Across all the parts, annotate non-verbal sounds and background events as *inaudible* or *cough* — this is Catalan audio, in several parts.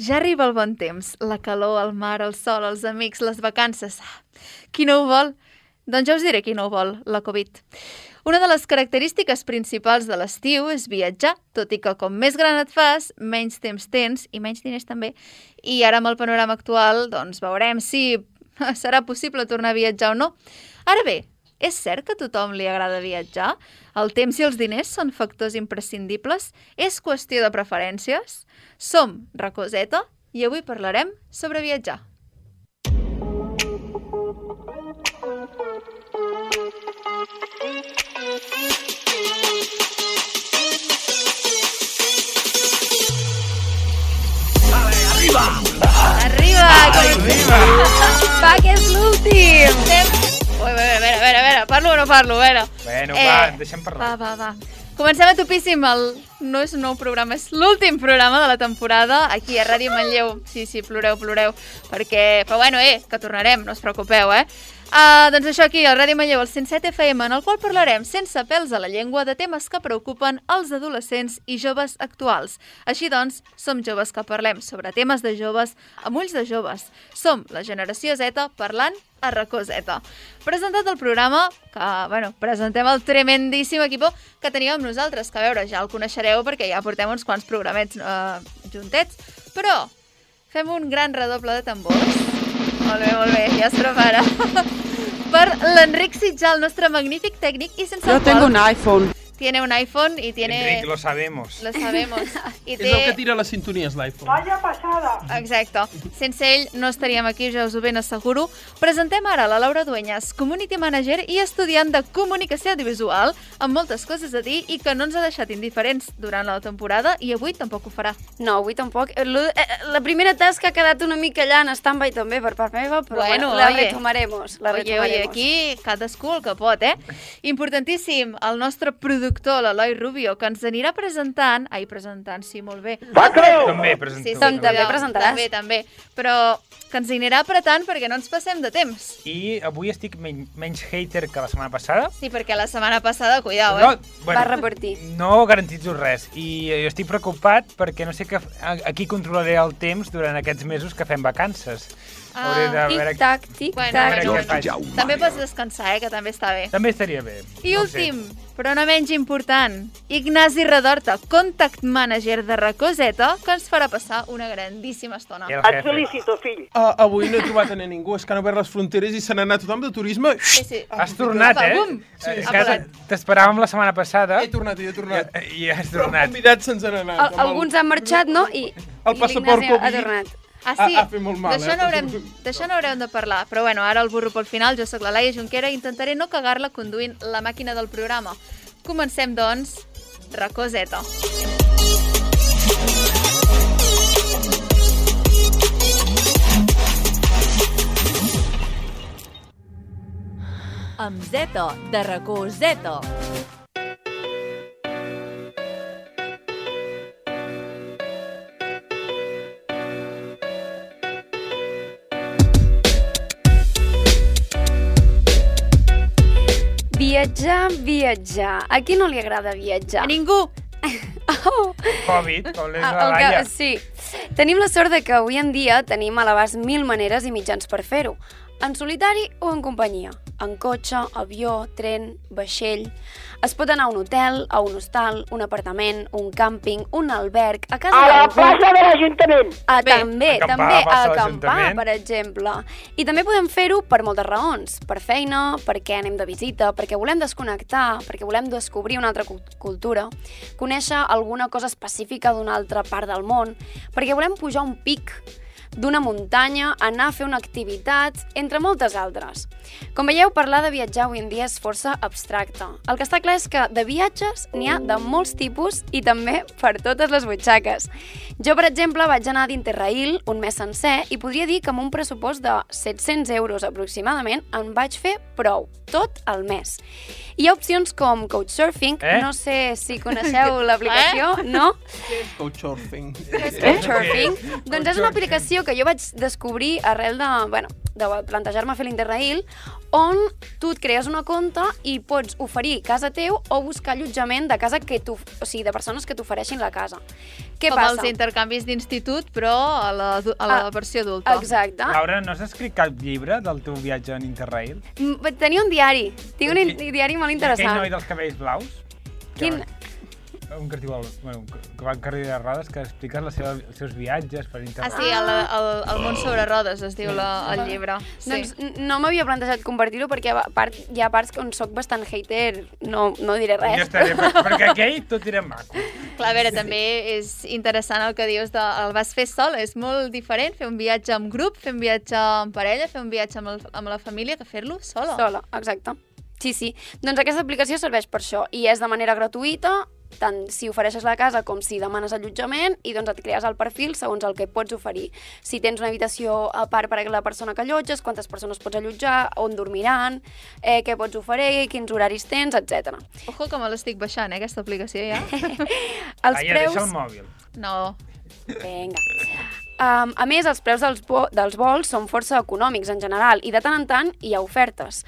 Ja arriba el bon temps, la calor, el mar, el sol, els amics, les vacances. Qui no ho vol? Doncs ja us diré qui no ho vol, la Covid. Una de les característiques principals de l'estiu és viatjar, tot i que com més gran et fas, menys temps tens i menys diners també. I ara amb el panorama actual, doncs veurem si serà possible tornar a viatjar o no. Ara bé, és cert que a tothom li agrada viatjar? El temps i els diners són factors imprescindibles? És qüestió de preferències? Som Racoseta i avui parlarem sobre viatjar. Arriba! Arriba! Arriba! Va, *laughs* que és l'últim! Estem... Ui, a veure, a veure, a veure, a veure, parlo o no parlo, a veure. Bueno, Eh, va, deixem parlar. Va, va, va. Comencem a topíssim. El... No és un nou programa, és l'últim programa de la temporada aquí a Ràdio Manlleu. Sí, sí, ploreu, ploreu. Perquè... Però bueno, eh, que tornarem, no us preocupeu, eh? Uh, doncs això aquí, al Ràdio Manlleu, el 107 FM, en el qual parlarem sense pèls a la llengua de temes que preocupen els adolescents i joves actuals. Així doncs, som joves que parlem sobre temes de joves amb ulls de joves. Som la generació Z parlant a racó Z. Presentat el programa, que, bueno, presentem el tremendíssim equip que teníem amb nosaltres, que a veure, ja el coneixereu perquè ja portem uns quants programets eh, juntets, però fem un gran redoble de tambors. Molt bé, molt bé, ja es prepara. *laughs* per l'Enric Sitjà, el nostre magnífic tècnic, i sense Yo el tengo qual un iPhone. Tiene un iPhone i tiene... Enric, lo sabemos. Lo sabemos. I És el que tira les sintonies, l'iPhone. Exacte. Sense ell no estaríem aquí, ja us ho ben asseguro. Presentem ara la Laura Dueñas, Community Manager i estudiant de Comunicació Audiovisual, amb moltes coses a dir i que no ens ha deixat indiferents durant la temporada i avui tampoc ho farà. No, avui tampoc. Eh, lo- eh, La primera tasca ha quedat una mica allà en stand-by també per part meva, però Bueno, bueno, la oye. retomaremos. La Oye, retomaremos. oye, aquí cadascú el que pot, eh? Importantíssim, el nostre productor, l'Eloi Rubio, que ens anirà presentant... Ai, presentant, sí, molt bé. També, presenta. Sí, sí, També cuidao, presentaràs. També, també. Però que ens anirà apretant perquè no ens passem de temps. I avui estic men menys hater que la setmana passada. Sí, perquè la setmana passada, cuidao, eh? No, Va repartir. No garantitzo res. I jo estic preocupat perquè no sé que, a- aquí controlaré el temps durant aquests mesos que fem vacances. Ah, Hauré de veure... Tic-tac, Bueno, tic-tac. bueno. També pots descansar, eh, que també està bé. També estaria bé. I no ho sé. últim, però no menys important, Ignasi Redorta, Contact Manager de Racoseta, que ens farà passar una grandíssima estona. Et felicito, fill. Uh, avui no he trobat a ningú, és que han obert les fronteres i se n'ha anat tothom de turisme. Sí, sí. Has tornat, eh? Bum! Sí, Sí. T'esperàvem la setmana passada He tornat, he tornat. i, i has tornat. convidats se'ns han anat. Al amb el- alguns han marxat, no? I, El i passaport l'Ignasi ha Covid. tornat. Ah, sí? Ha- ha fet molt mal, D'això eh? no haurem, d'això no haurem de parlar. Però bueno, ara el burro pel final. Jo sóc la Laia Junquera i intentaré no cagar-la conduint la màquina del programa. Comencem, doncs, Racoseta. amb Zeta, de racó Zeta. Viatjar, viatjar. A qui no li agrada viatjar? A ningú! *laughs* Oh. Covid, com és Ah, la Laia. sí. Tenim la sort de que avui en dia tenim a l'abast mil maneres i mitjans per fer-ho. En solitari o en companyia. En cotxe, avió, tren, vaixell... Es pot anar a un hotel, a un hostal, un apartament, un càmping, un alberg, a casa A la plaça de l'Ajuntament. Ah, Bé, també, acampar també, a acampar, per exemple. I també podem fer-ho per moltes raons. Per feina, perquè anem de visita, perquè volem desconnectar, perquè volem descobrir una altra cul- cultura, conèixer alguna cosa específica d'una altra part del món, perquè volem pujar un pic d'una muntanya, anar a fer una activitat, entre moltes altres. Com veieu, parlar de viatjar avui en dia és força abstracte. El que està clar és que de viatges n'hi ha de molts tipus i també per totes les butxaques. Jo, per exemple, vaig anar d'Interrail un mes sencer i podria dir que amb un pressupost de 700 euros aproximadament en vaig fer prou, tot el mes. Hi ha opcions com Couchsurfing, Eh? no sé si coneixeu *laughs* l'aplicació, no? Couchsurfing. Couchsurfing. *laughs* Doncs és una aplicació aplicació que jo vaig descobrir arrel de, bueno, de plantejar-me fer l'Interrail, on tu et crees una compte i pots oferir casa teu o buscar allotjament de casa que tu, o sigui, de persones que t'ofereixin la casa. Què Com passa? els intercanvis d'institut, però a la, a la Ah, versió adulta. Exacte. Laura, no has escrit cap llibre del teu viatge en Interrail? Mm, Tenia un diari. Tinc un Aquell- diari molt Aquell interessant. noi dels cabells blaus? Quin... Un que es diu, el, bueno, que va en carrera de rodes, que explica la seva, els seus viatges per Ah, Interrail. sí, el, el, el món sobre rodes es diu la, el llibre. Sí. Doncs no m'havia plantejat compartir-ho perquè a part, hi ha parts on sóc bastant hater, no, no diré res. Ja estaré, per, *laughs* perquè aquell tot era maco. Clar, a veure, també és interessant el que dius de el vas fer sol, és molt diferent fer un viatge en grup, fer un viatge en parella, fer un viatge amb, el, amb la família, que fer-lo sola. Sola, exacte. Sí, sí. Doncs aquesta aplicació serveix per això i és de manera gratuïta, tant si ofereixes la casa com si demanes allotjament i doncs et crees el perfil segons el que pots oferir. Si tens una habitació a part per a la persona que allotges, quantes persones pots allotjar, on dormiran, eh, què pots oferir, quins horaris tens, etc. Ojo que me l'estic baixant, eh, aquesta aplicació ja. *laughs* Els Laia, preus... deixa el mòbil. No. Vinga. Um, a més, els preus dels, dels vols són força econòmics en general i de tant en tant hi ha ofertes.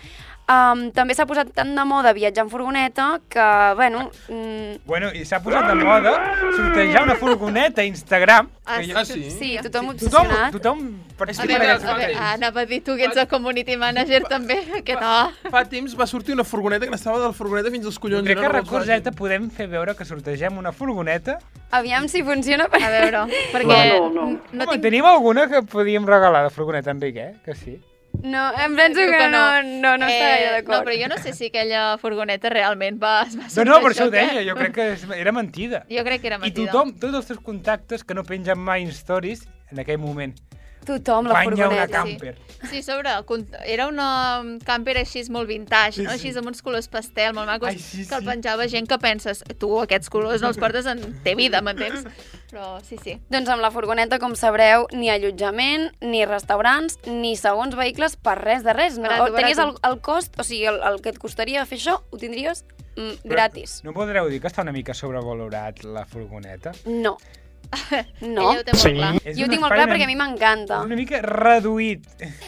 Um, també s'ha posat tant de moda viatjar en furgoneta que, bueno... Mm, Bueno, i s'ha posat de moda sortejar una furgoneta a Instagram. Ah, que Ah, sí? sí, tothom Tothom, obsessionat. tothom A participa veure, d'aquest a veure, sorteig. ah, anava a dir tu que ets el community manager també, que no. Fa temps va sortir una furgoneta que n'estava de la furgoneta fins als collons. Crec era que a podem fer veure que sortegem una furgoneta. Aviam si funciona. Per... A veure, perquè No, no, no. no Home, tinc... tenim alguna que podíem regalar de furgoneta, Enric, eh? Que sí. No, em penso que no, no, no està gaire No, d'acord. però jo no sé si aquella furgoneta realment va, va No, no, per això ho deia, jo crec que era mentida. Jo crec que era I mentida. tothom, tots els teus contactes que no pengen mai en stories, en aquell moment, Tothom, la banya una furgoneta. camper. Sí, sobre, cont- era una camper així molt vintage, Sí, no? sí. així amb uns colors pastel molt macos, Ai, sí, que el sí. penjava gent que penses, tu aquests colors no els portes en té vida, m'entens? Però sí, sí. Doncs amb la furgoneta, com sabreu, ni allotjament, ni restaurants, ni segons vehicles per res de res. No? Barato, tenies el, el cost, o sigui, el, el que et costaria fer això, ho tindries mm, gratis. No podreu dir que està una mica sobrevalorat la furgoneta? No. No. Ella ho té molt Sí. clar. És Jo ho tinc molt clar perquè a mi m'encanta. Una mica reduït.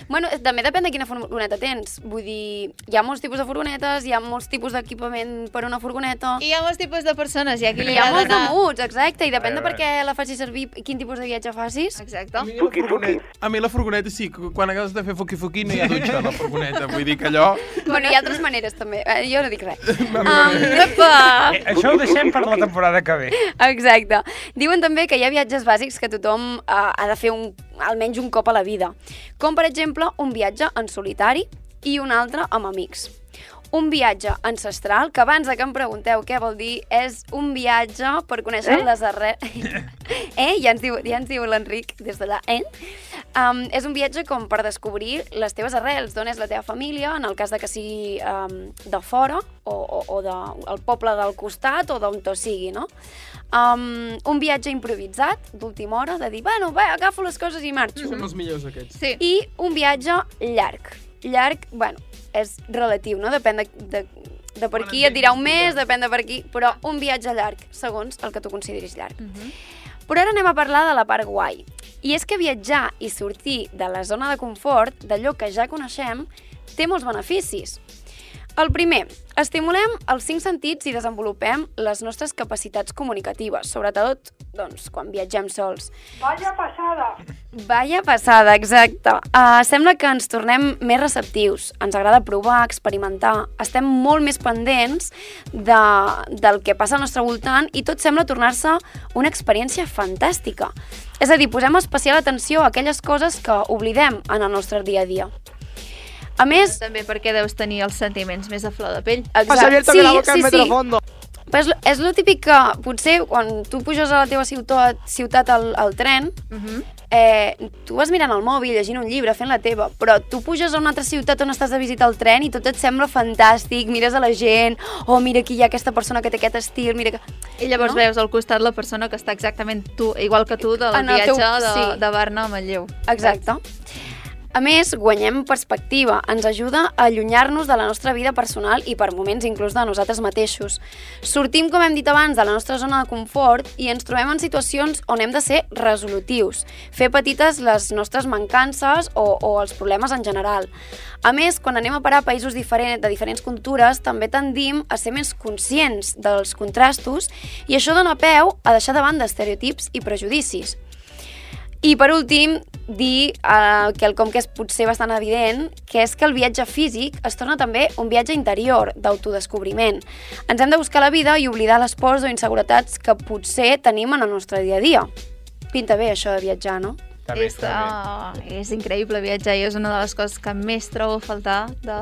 Bueno, també depèn de quina furgoneta tens. Vull dir, hi ha molts tipus de furgonetes, hi ha molts tipus d'equipament per a una furgoneta... I hi ha molts tipus de persones, hi ha qui li Hi ha molts moods, exacte, i depèn de A per què la facis servir quin tipus de viatge facis. Exacte. A mi, la furgoneta, a mi la furgoneta sí, quan acabes de fer foqui-foqui no hi ha dutxa a la furgoneta. Vull dir que allò... Bueno, hi ha altres maneres, també. Eh, Jo no dic res. Um! Eh, això ho deixem per la temporada que ve. Exacte. Diuen també que hi ha viatges bàsics que tothom uh, ha de fer un, almenys un cop a la vida. Com, per exemple, un viatge en solitari i un altre amb amics. Un viatge ancestral, que abans de que em pregunteu què vol dir, és un viatge per conèixer eh? les arrels... *laughs* eh? Ja ens diu, ja ens diu l'Enric des d'allà, eh? Um, és un viatge com per descobrir les teves arrels, d'on és la teva família, en el cas de que sigui um, de fora o, o, o de, el poble del costat o d'on to sigui, no? Um, un viatge improvisat, d'última hora, de dir, bueno, va, agafo les coses i marxo. Són els millors aquests. Sí. I un viatge llarg. Llarg, bueno, és relatiu, no? Depèn de, de, de per qui et dirà un mes, depèn de per qui, però un viatge llarg, segons el que tu consideris llarg. Mhm. Però ara anem a parlar de la part guai. I és que viatjar i sortir de la zona de confort, d'allò que ja coneixem, té molts beneficis. El primer, estimulem els cinc sentits i desenvolupem les nostres capacitats comunicatives, sobretot doncs, quan viatgem sols. Vaya passada! Vaya passada, exacte. Uh, sembla que ens tornem més receptius, ens agrada provar, experimentar, estem molt més pendents de, del que passa al nostre voltant i tot sembla tornar-se una experiència fantàstica. És a dir, posem especial atenció a aquelles coses que oblidem en el nostre dia a dia. A més, També perquè deus tenir els sentiments més a flor de pell. Has abierto que la boca en metro fondo. Però és, lo- és lo típic que potser quan tu puges a la teva ciutat, ciutat al, al tren, Uh -huh. eh, tu vas mirant el mòbil, llegint un llibre, fent la teva, però tu puges a una altra ciutat on estàs de visita al tren i tot et sembla fantàstic, mires a la gent, oh, mira aquí hi ha aquesta persona que té aquest estil, mira que... I llavors No? veus al costat la persona que està exactament tu, igual que tu, del En viatge teu- de, sí. de Barna a Manlleu. Exacte. A més, guanyem perspectiva, ens ajuda a allunyar-nos de la nostra vida personal i per moments inclús de nosaltres mateixos. Sortim, com hem dit abans, de la nostra zona de confort i ens trobem en situacions on hem de ser resolutius, fer petites les nostres mancances o, o els problemes en general. A més, quan anem a parar a països diferents, de diferents cultures, també tendim a ser més conscients dels contrastos i això dona peu a deixar de banda estereotips i prejudicis. I per últim, dir eh, que el com que és potser bastant evident, que és que el viatge físic es torna també un viatge interior, d'autodescobriment. Ens hem de buscar la vida i oblidar les pors o inseguretats que potser tenim en el nostre dia a dia. Pinta bé això de viatjar, no? També és, està bé. uh, és increïble viatjar i és una de les coses que més trobo a faltar de,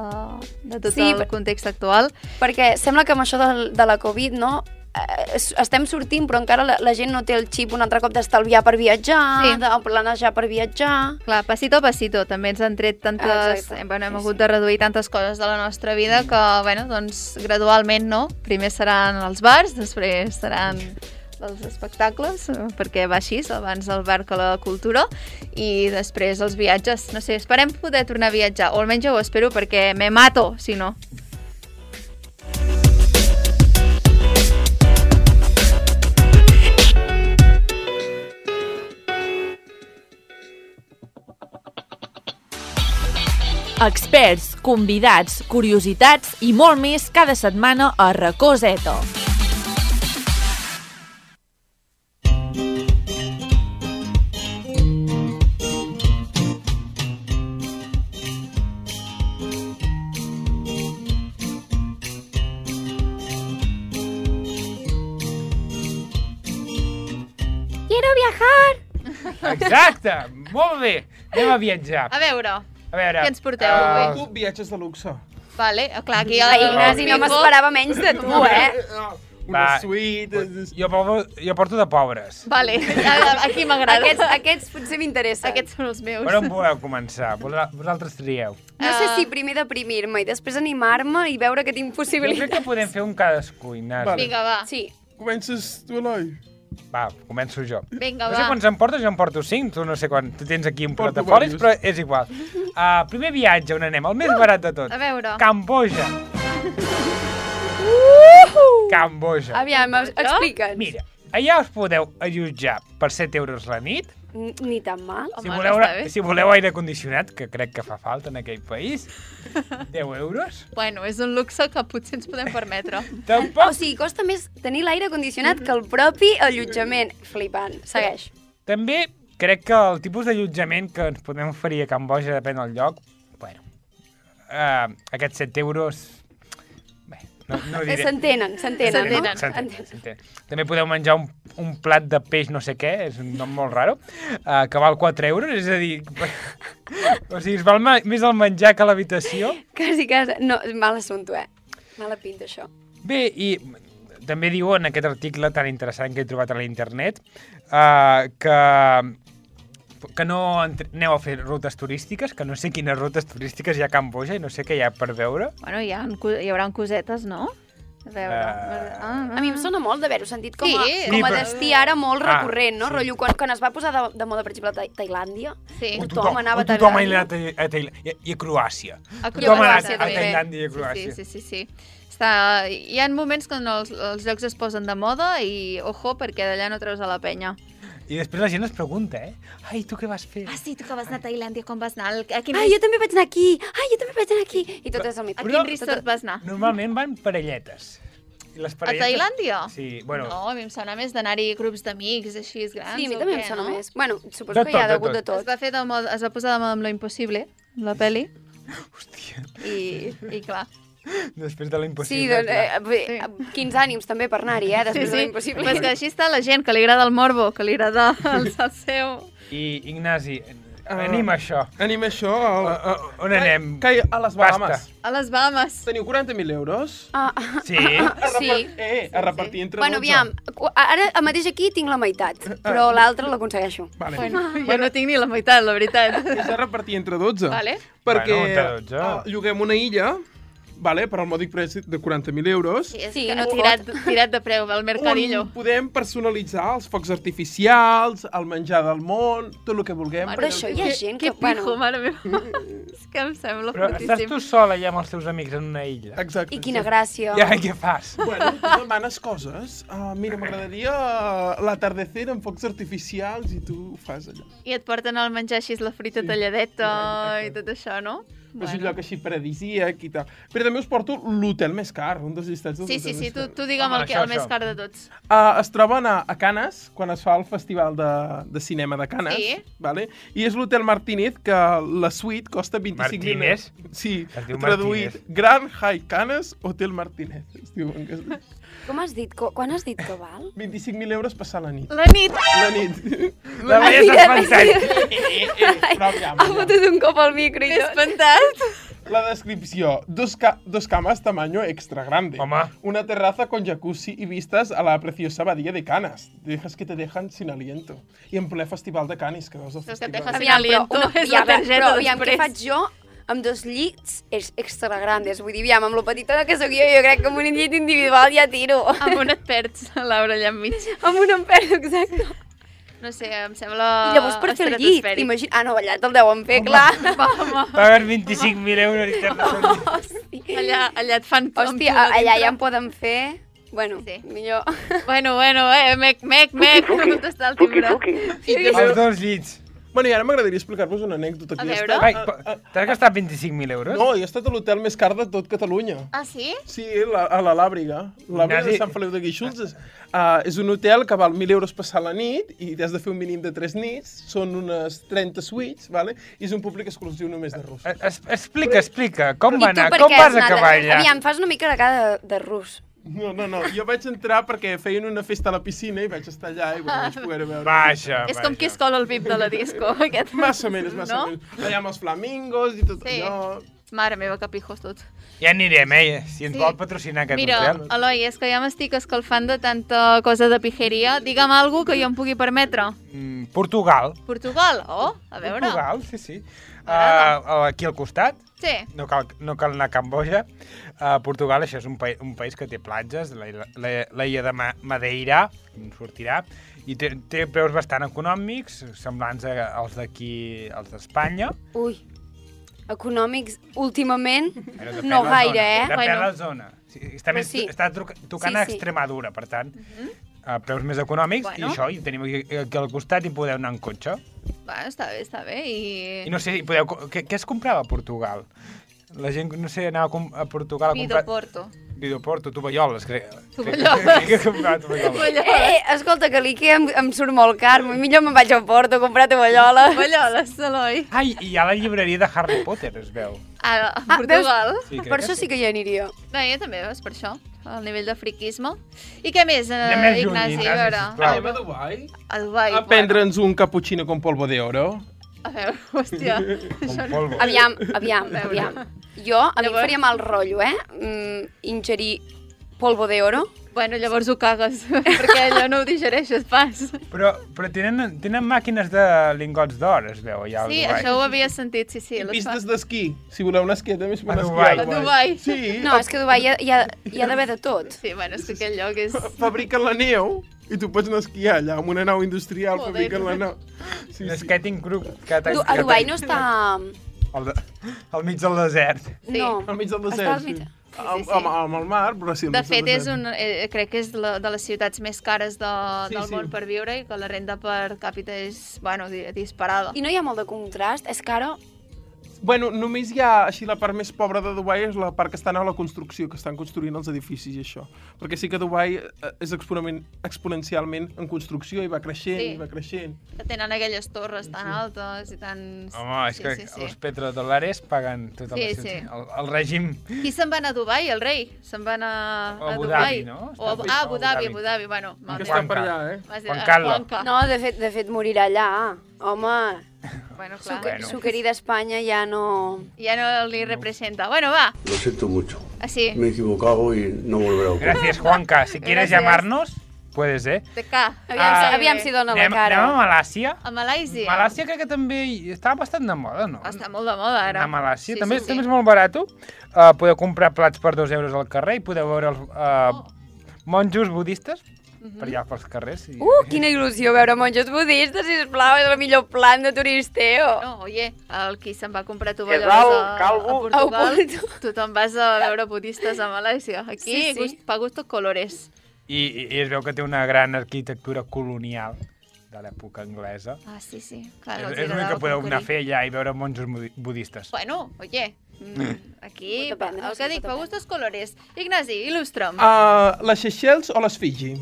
de tot Sí, el context actual. Perquè sembla que amb això de, de la Covid, no?, estem sortint, però encara la, la gent no té el xip un altre cop d'estalviar per viatjar, Sí. de planejar per viatjar... Clar, passito a passito, també ens han tret tantes... Exacte. eh, bueno, hem Sí, hagut sí. de reduir tantes coses de la nostra vida que, bueno, doncs, gradualment, no? Primer seran els bars, després seran els espectacles, eh, perquè va així, abans el bar que la cultura, i després els viatges. No sé, esperem poder tornar a viatjar, o almenys jo ho espero, perquè me mato, si no. Experts, convidats, curiositats i molt més cada setmana a Racó Zeto. Quiero viajar! Exacte! Molt bé! Anem a viatjar. A veure, A veure... què ens porteu eh, avui? Tu, viatges de luxe. vale, eh, clar, aquí... El Ignasi, no m'esperava menys de tu, eh? Una Va. suite... Jo, porto, jo porto de pobres. Vale, aquí m'agrada. Aquests, aquests potser m'interessen. Aquests són els meus. Per on voleu començar? Vosa- Vosaltres trieu. No sé Ah. si primer deprimir-me i després animar-me i veure que tinc Jo crec possibilitats. que podem fer un cadascú, Ignasi. Vale. Vinga, va. Sí. Comences tu, Eloi? Va, començo jo. Vinga, No sé va. quants em portes, jo em porto 5, tu no sé quan. Tu tens aquí un Porto plat de folis, varios. però és igual. Uh, primer viatge, on anem? El més barat de tot. A veure. Camboja. Camboja. Aviam, ex- explica'ns. Mira, allà us podeu allotjar per 7 euros la nit. Ni tan mal. Si Home, voleu, no si voleu aire condicionat, que crec que fa falta en aquell país, *laughs* 10 euros. Bueno, és un luxe que potser ens podem permetre. *laughs* O Tampoc, sigui, costa més tenir l'aire condicionat que el propi allotjament. Flipant. Segueix. també crec que el tipus d'allotjament que ens podem oferir a Camboja, depèn del lloc, bueno, uh, aquests 7 euros... No, no Eh, diré. S'entenen, s'entenen, no? S'entenen. També podeu menjar un, un plat de peix no sé què, és un nom molt raro, uh, que val 4 euros, és a dir... *laughs* o sigui, es val més el menjar que l'habitació. Quasi, quasi. No, mal assumpte, eh? Mala pinta, això. Bé, i també diu en aquest article tan interessant que he trobat a l'internet uh, que que no aneu a fer rutes turístiques, que no sé quines rutes turístiques hi ha a Camboja i no sé què hi ha per veure. Bueno, hi, ha, hi haurà cosetes, no? A veure... Eh, ah, A mi em sona molt d'haver-ho sentit com a, Sí. com a Sí, però- destí ara molt Ah, recurrent, no? sí. Rotllo, quan, quan es va posar de, de moda, per exemple, a Ta- Tailàndia, Sí. O tothom anava a o tothom Tailàndia. anat a, Tailàndia i, i a Croàcia. A Tothom ha anat Croàcia, a. Tailàndia i a Croàcia. Sí, sí, sí, sí. Està... Hi ha moments quan els, els llocs es posen de moda i, ojo, perquè d'allà no treus a la penya. I després la gent es pregunta, eh? Ai, tu què vas fer? Ah, sí, tu que vas anar a Tailàndia, com vas anar? A quin, Ai, jo també vaig anar aquí! Ai, jo també vaig anar aquí! I tot és el a mitjà. quin resort vas anar? Normalment van parelletes. I les A parelletes... Tailàndia? Sí, bueno... No, a mi em sona més d'anar-hi grups d'amics així grans. Sí, a mi també em què, sona no? més. Bueno, suposo De que hi ha tot, de de tot. Es tot. va, fer de moda, es va posar de moda amb lo impossible, la peli, Hòstia, i, i clar. Després de la Sí, impossible... doncs, clar. eh, bé, quins ànims també per anar-hi, eh, després de l'impossible. Pues que així està la gent, que li agrada el morbo, que li agrada el, *laughs* el seu... I, Ignasi, Ah. anima això. Anem això... Uh, Al... uh, on anem? Que, a les Bahamas. Basta. A les Bahamas. Teniu 40.000 euros? Ah, Sí? sí. Eh, a repartir entre Bueno, 12. aviam, ara a mateix aquí tinc la meitat, però l'altra l'aconsegueixo. Vale. Bueno, jo no tinc ni la meitat, la veritat. És a repartir entre 12. Vale. Perquè Bueno, entre 12. ah, lloguem una illa vale, per al mòdic preu de 40.000 euros. Sí, Sí, que no tirat, tirat de preu al mercadillo. on podem personalitzar els focs artificials, el menjar del món, tot el que vulguem. Però això hi ha Que, gent que que... pijo, mare meva. és que em sembla Però estàs fortíssim. tu sola allà amb els teus amics en una illa. Exacte. I quina gràcia. Ja, què fas? Bueno, tu demanes coses. Uh, mira, m'agradaria uh, l'atardecer amb focs artificials i tu ho fas allò. I et porten al menjar així la frita talladeta i tot això, no? Bueno. És un lloc així paradisíac i tal. Però també us porto l'hotel més car, un dels llistats dels Sí, sí, hotels sí, més tu, tu digue'm Home, el, que, això, el més això. car de tots. Uh, es troben a, a Canes, quan es fa el festival de, de cinema de Canes. Sí. Vale? I és l'hotel Martínez, que la suite costa 25.000 Martínez? Sí, traduït. Martínez. Grand High Canes Hotel Martínez. Es diu en castellà. Com has dit? Qu- Quan has dit que val? 25.000 euros passar la nit. La nit! La nit. La *laughs* Ai, veies mira, espantat. eh, eh, eh, però aviam, Ha fotut un cop al micro i tot. espantat! La descripció. Dos, ca dos camas tamaño extra grande. Home. Una terraza con jacuzzi y vistas a la preciosa abadía de Canas. Dejas que te dejan sin aliento. I en ple festival de Canis, que veus el Saps que et festival. deja sin aliento, és la ja, però, targeta però, aviam, què després. faig jo amb dos llits és extra grandes? Vull dir, aviam, amb lo petitona que sóc jo, jo crec que amb un llit individual ja tiro. Amb un et perds, Laura, allà enmig. *laughs* amb un emperdo, exacte. No sé, em sembla I llavors per fer el llit, imagina... Ah, no, allà te'l deuen fer, clar. *laughs* Home, Pagar 25.000 euros i ter allà, allà et fan... Hòstia, allà ja en poden fer... Bueno, Sí. millor... Bueno, bueno, eh, mec, mec, mec, no contestar el timbre. I Els també... dos llits. Bueno, i ara m'agradaria explicar-vos una anècdota. A veure. Ai, t'has gastat 25.000 euros? No, he estat a l'hotel més car de tot Catalunya. Ah, sí? Sí, la, a la Làbriga. L'Àbriga de Ignasi- Sant Feliu de Guíxols. És, uh, és un hotel que val 1.000 euros passar la nit i has de fer un mínim de 3 nits. Són unes 30 suites, vale? i és un públic exclusiu només de russos. Es, explica, explica. Com va anar? Com vas acabar allà? Aviam, fas una mica de cara de, de rus. No, no, no. Jo vaig entrar perquè feien una festa a la piscina i vaig estar allà i bueno, vaig poder veure... Vaja, És com qui es cola el VIP de la disco, *laughs* aquest. Massa menys, massa No? menys. Allà amb els flamingos i tot Sí. allò... Mare meva, que pijos tot. Ja anirem, eh? Si ens Sí. vol patrocinar aquest Mira, hotel. Eloi, és que ja m'estic escalfant de tanta cosa de pijeria. Digue'm alguna que jo em pugui permetre. Mm, Portugal. Portugal? Oh, a veure. Portugal, sí, sí. Uh, aquí al costat, Sí. no cal, no cal anar a Camboja. Uh, Portugal, això és un, pa un país que té platges, la, la, la illa de Ma Madeira, sortirà, i té, té preus bastant econòmics, semblants a, als d'aquí, als d'Espanya. Ui, econòmics últimament no gaire, eh? Depèn Bueno. la zona. Sí, està, més, sí. està tocant Sí, a sí. Extremadura, per tant, a preus més econòmics, Bueno. i això, i tenim aquí, aquí al costat i podeu anar en cotxe. Va, està bé, està bé. I... I no sé, podeu, què, què es comprava a Portugal? La gent, no sé, anava a, com- a Portugal a Vido comprar... Porto. Vidoporto, tovalloles, crec. Tovalloles. Crec que he comprat tovalloles. Eh, eh, escolta, que l'Ikea em, em surt molt car. Millor me'n vaig al Porto a comprar tovallola. Balloles, Eloi. Ai, i hi ha la llibreria de Harry Potter, es veu. A, a Ah, Portugal. Sí, crec Per això sí que hi aniria. Bé, jo també, és per això, el nivell de friquisme. I què més, eh, Anem més lluny, Ignasi? Ignasi, a. Anem a Dubai a Dubai. a prendre'ns un cappuccino con polvo de oro. A veure, hòstia. *laughs* Com polvo. Aviam, aviam, aviam. Jo, a mi em Llavors- faria mal rotllo, eh? Mm, ingerir polvo de oro. Bueno, llavors ho cagues, *laughs* perquè allò no ho digereixes pas. Però, però tenen, tenen màquines de lingots d'or, es veu, allà Sí, al Dubai. això ho havia sentit, sí, sí. I pistes d'esquí. Si voleu una esquieta, més A per Dubai. esquiar. A Dubai. Sí, No, és que a Dubai hi ha, hi ha, hi ha d'haver de tot. Sí, bueno, és que aquell lloc és... fabriquen la neu i tu pots anar a esquiar allà amb una nau industrial, Joder. fabriquen la nau. Sí, Un sí. skating club que a Dubai no està... Al, de, al mig del desert. Sí. No, Al mig del està desert, al mig... sí. sí, Amb, sí. amb, amb el mar, però sí, al De fet, és un, eh, crec que és la, de les ciutats més cares de, Sí, del sí. món per viure i que la renda per càpita és, bueno, di- disparada. I no hi ha molt de contrast, és que ara... Bueno, només hi ha, així, la part més pobra de Dubai és la part que estan a la construcció, que estan construint els edificis i això. Perquè sí que Dubai eh, és exponen- exponencialment en construcció i va creixent, Sí. i va creixent. Que tenen aquelles torres tan altes i tan... Home, és sí, que sí, sí. els petrodòlares paguen tota la Sí, sí. El, el règim... Qui se'n va anar a Dubai? El rei? Se'n va anar O a a Abu Dubai? Dhabi, no? O a, ah, a Abu Dhabi. Abu Dhabi, bueno. Que està per allà, eh? Juan ah, Carlo. Juanca. No, de fet, de fet morirà allà. Home, Bueno, su. Bueno. su querida Espanya ja no... Ja no li representa. Bueno, va, Lo siento mucho. així. Me he equivocado y no volverá a ocurrir. Gracias, Juanca. Si quieres Gracias. llamarnos, puede ser. De ca. Aviam, Ah, si- aviam si dona la Anem, cara. anem a Malàcia. A Malàisia. Malàcia crec que també hi- està bastant de moda, no? Està molt de moda, ara. A Malàcia. Sí, també, sí, sí. també és molt barat. Uh, podeu comprar plats per dos euros al carrer i podeu veure els uh, Oh. monjos budistes. Per allà pels carrers. I... Uh, quina il·lusió veure monjos budistes, sisplau, és el millor plan de turisteo. No, oye, el qui se'n va comprar Gesal, tovalloles a, a Calvo. Portugal, A Porto. tothom vas a veure budistes a Malàisia. Aquí, Sí, sí. Gust, pa gusto colores. I, I, I es veu que té una gran arquitectura colonial de l'època anglesa. Ah, sí, sí. Clar, és l'únic que podeu anar a fer allà i veure monjos budi- budistes. Bueno, oye, mm, aquí, Pot dependre, el que dic, pa gustos colores. Ignasi, il·lustra'm. Uh, les Seychelles o les Fiji?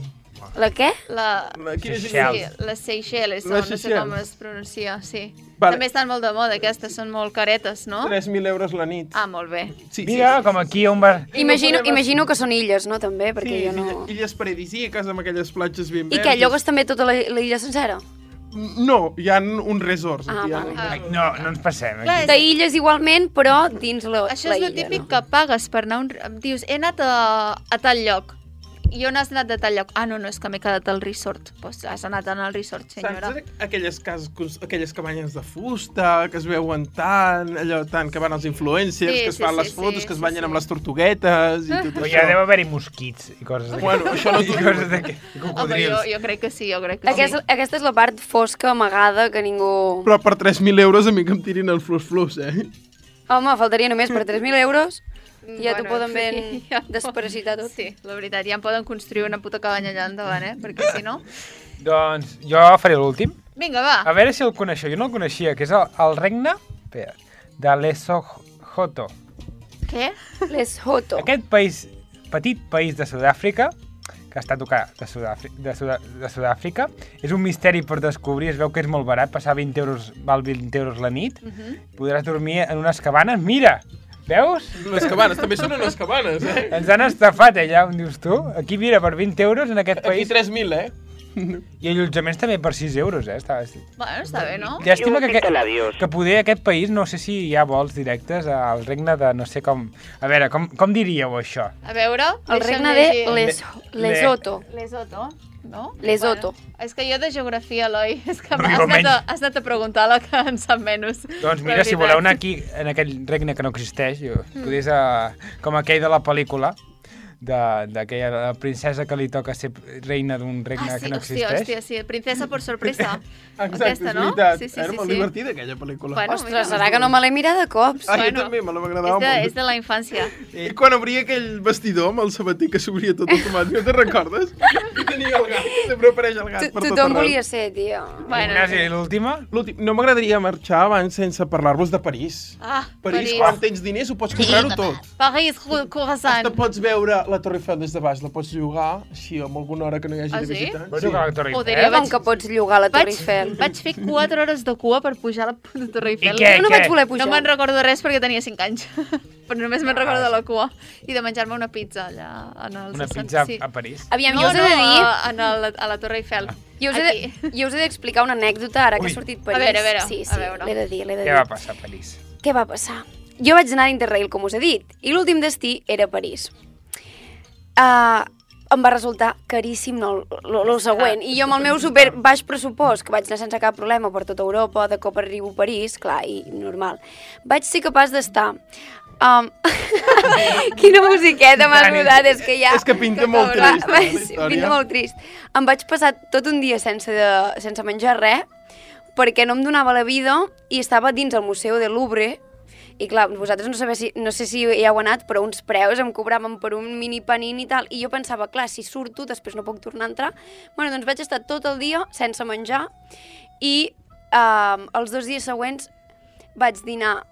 La què? La... La- Seychelles. Sí, les Seychelles, Les no sé com es pronuncia, sí. Vale. També estan molt de moda, aquestes, són molt caretes, no? 3.000 euros la nit. Ah, molt bé. Sí, Mira, com aquí on va... Imagino, podem- imagino que són illes, no, també? Sí, Perquè jo no... illes paradisíaques amb aquelles platges ben I verdes. què, llogues també tota la, la illa sencera? No, hi ha uns resorts. Ah, aquí, vale. hi ha- Ai, No, no ens passem. Aquí. De illes igualment, però dins la, Això la és el illa, típic no? que pagues per anar un... Dius, he anat a, a tal lloc. I on has anat de tal lloc? Ah, no, no, és que m'he quedat al resort. Doncs pues has anat al resort, senyora. Saps aquelles, cases, aquelles cabanyes de fusta que es veuen tant, allò tant que van els influencers, Sí, que es sí, fan sí, les fotos, sí, que es banyen sí. amb les tortuguetes i tot Però això. ja deu haver-hi mosquits i coses d'aquestes. Bueno, això no t'ho coses. Home, jo, jo crec que sí, jo crec que Aquesta, sí. aquesta és la part fosca, amagada, que ningú... Però per 3.000 euros a mi que em tirin el flus-flus, eh? Home, faltaria només per 3.000 euros ja t'ho poden ben sí, *laughs* ja. desparasitar tot. Sí, la veritat, ja em poden construir una puta cabanya allà endavant, eh? Perquè si no... Doncs jo faré l'últim. Vinga, va. A veure si el coneixeu. Jo no el coneixia, que és el, el regne espera, de Lesotho. Què? Les Hoto. Aquest país, petit país de Sud-àfrica, que està tocat de Sud-àfrica, de Sud de Sud-àfrica, és un misteri per descobrir, es veu que és molt barat, passar 20 euros, val 20 euros la nit, podràs dormir en unes cabanes, mira, veus? Les cabanes, també són unes cabanes, eh? Ens han estafat allà, on dius tu? Aquí, mira, per 20 euros en aquest Aquí país, 3.000, eh? i allotjaments també per 6 euros, eh? Està, Bueno, està bé, no? Llàstima que, que, que poder aquest país, no sé si hi ha vols directes al regne de no sé com... A veure, com, com diríeu això? A veure... El regne de. Les, Le- Lesoto. Lesoto, no? Lesoto. Bueno, és que jo de geografia, Eloi, *laughs* és que has, anat a, has anat a preguntar la que en sap menys. *laughs* Doncs mira, si voleu anar aquí, en aquell regne que no existeix, jo, Mm. podés, uh, com aquell de la pel·lícula, d'aquella princesa que li toca ser reina d'un regne Ah, sí, que no hòstia, existeix. hòstia, sí, princesa por sorpresa. *laughs* Exacte, Aquesta, és no? veritat. Sí, sí, Era sí, molt sí. divertida, aquella pel·lícula. Bueno, Ostres, mira. serà que no me l'he mirat de cops? Ah, jo bueno, també, me la És m'agradava molt. és de la infància. I quan obria aquell vestidor amb el sabater que s'obria tot automàtic, no te'n recordes? I tenia el gat, sempre apareix el gat per tot Tothom volia ser, tio. Bueno, Ignasi, i l'última? L'últim, no m'agradaria marxar abans sense parlar-vos de París. Ah, París, París. quan tens diners, ho pots comprar-ho tot. París, croissant. Te pots veure la Torre Eiffel des de baix, la pots llogar, així, amb alguna hora que no hi hagi Ah, de sí? visitants. Jugar a la Torre Eiffel? jo Com que pots llogar la Torre Vaig, Eiffel? vaig fer 4 hores de cua per pujar a la Torre Eiffel. què? Jo no vaig voler No pujar. me'n recordo res perquè tenia 5 anys. *laughs* Però només me'n recordo de la cua. I de menjar-me una pizza allà. En el Una 60 pizza sí. a París. Aviam, No, jo us he no, de dir... a, en el, a la Torre Eiffel. Jo us he de, jo us he d'explicar una anècdota ara que Ui. ha sortit A París. veure, a veure, sí, a sí, veure. l'he de dir, l'he de Què dir. va passar a París? Què va passar? Jo vaig anar a Interrail, com us he dit, i l'últim destí era París. Uh, em va resultar caríssim no, lo, lo següent. I jo amb el meu super baix pressupost, que vaig anar sense cap problema per tota Europa, de cop arribo a París, clar, i normal, vaig ser capaç d'estar... Um, *laughs* quina musiqueta m'ha Dani. agradat, és que ja... És que pinta molt Va, trist, va, eh, la sí, història. pinta molt trist. Em vaig passar tot un dia sense, de, sense menjar res, perquè no em donava la vida i estava dins el Museu de Louvre i clar, vosaltres no, sabeu si, no sé si hi heu anat, però uns preus em cobraven per un mini panin i tal, i jo pensava, clar, si surto, després no puc tornar a entrar. Bueno, doncs vaig estar tot el dia sense menjar i um, els dos dies següents vaig dinar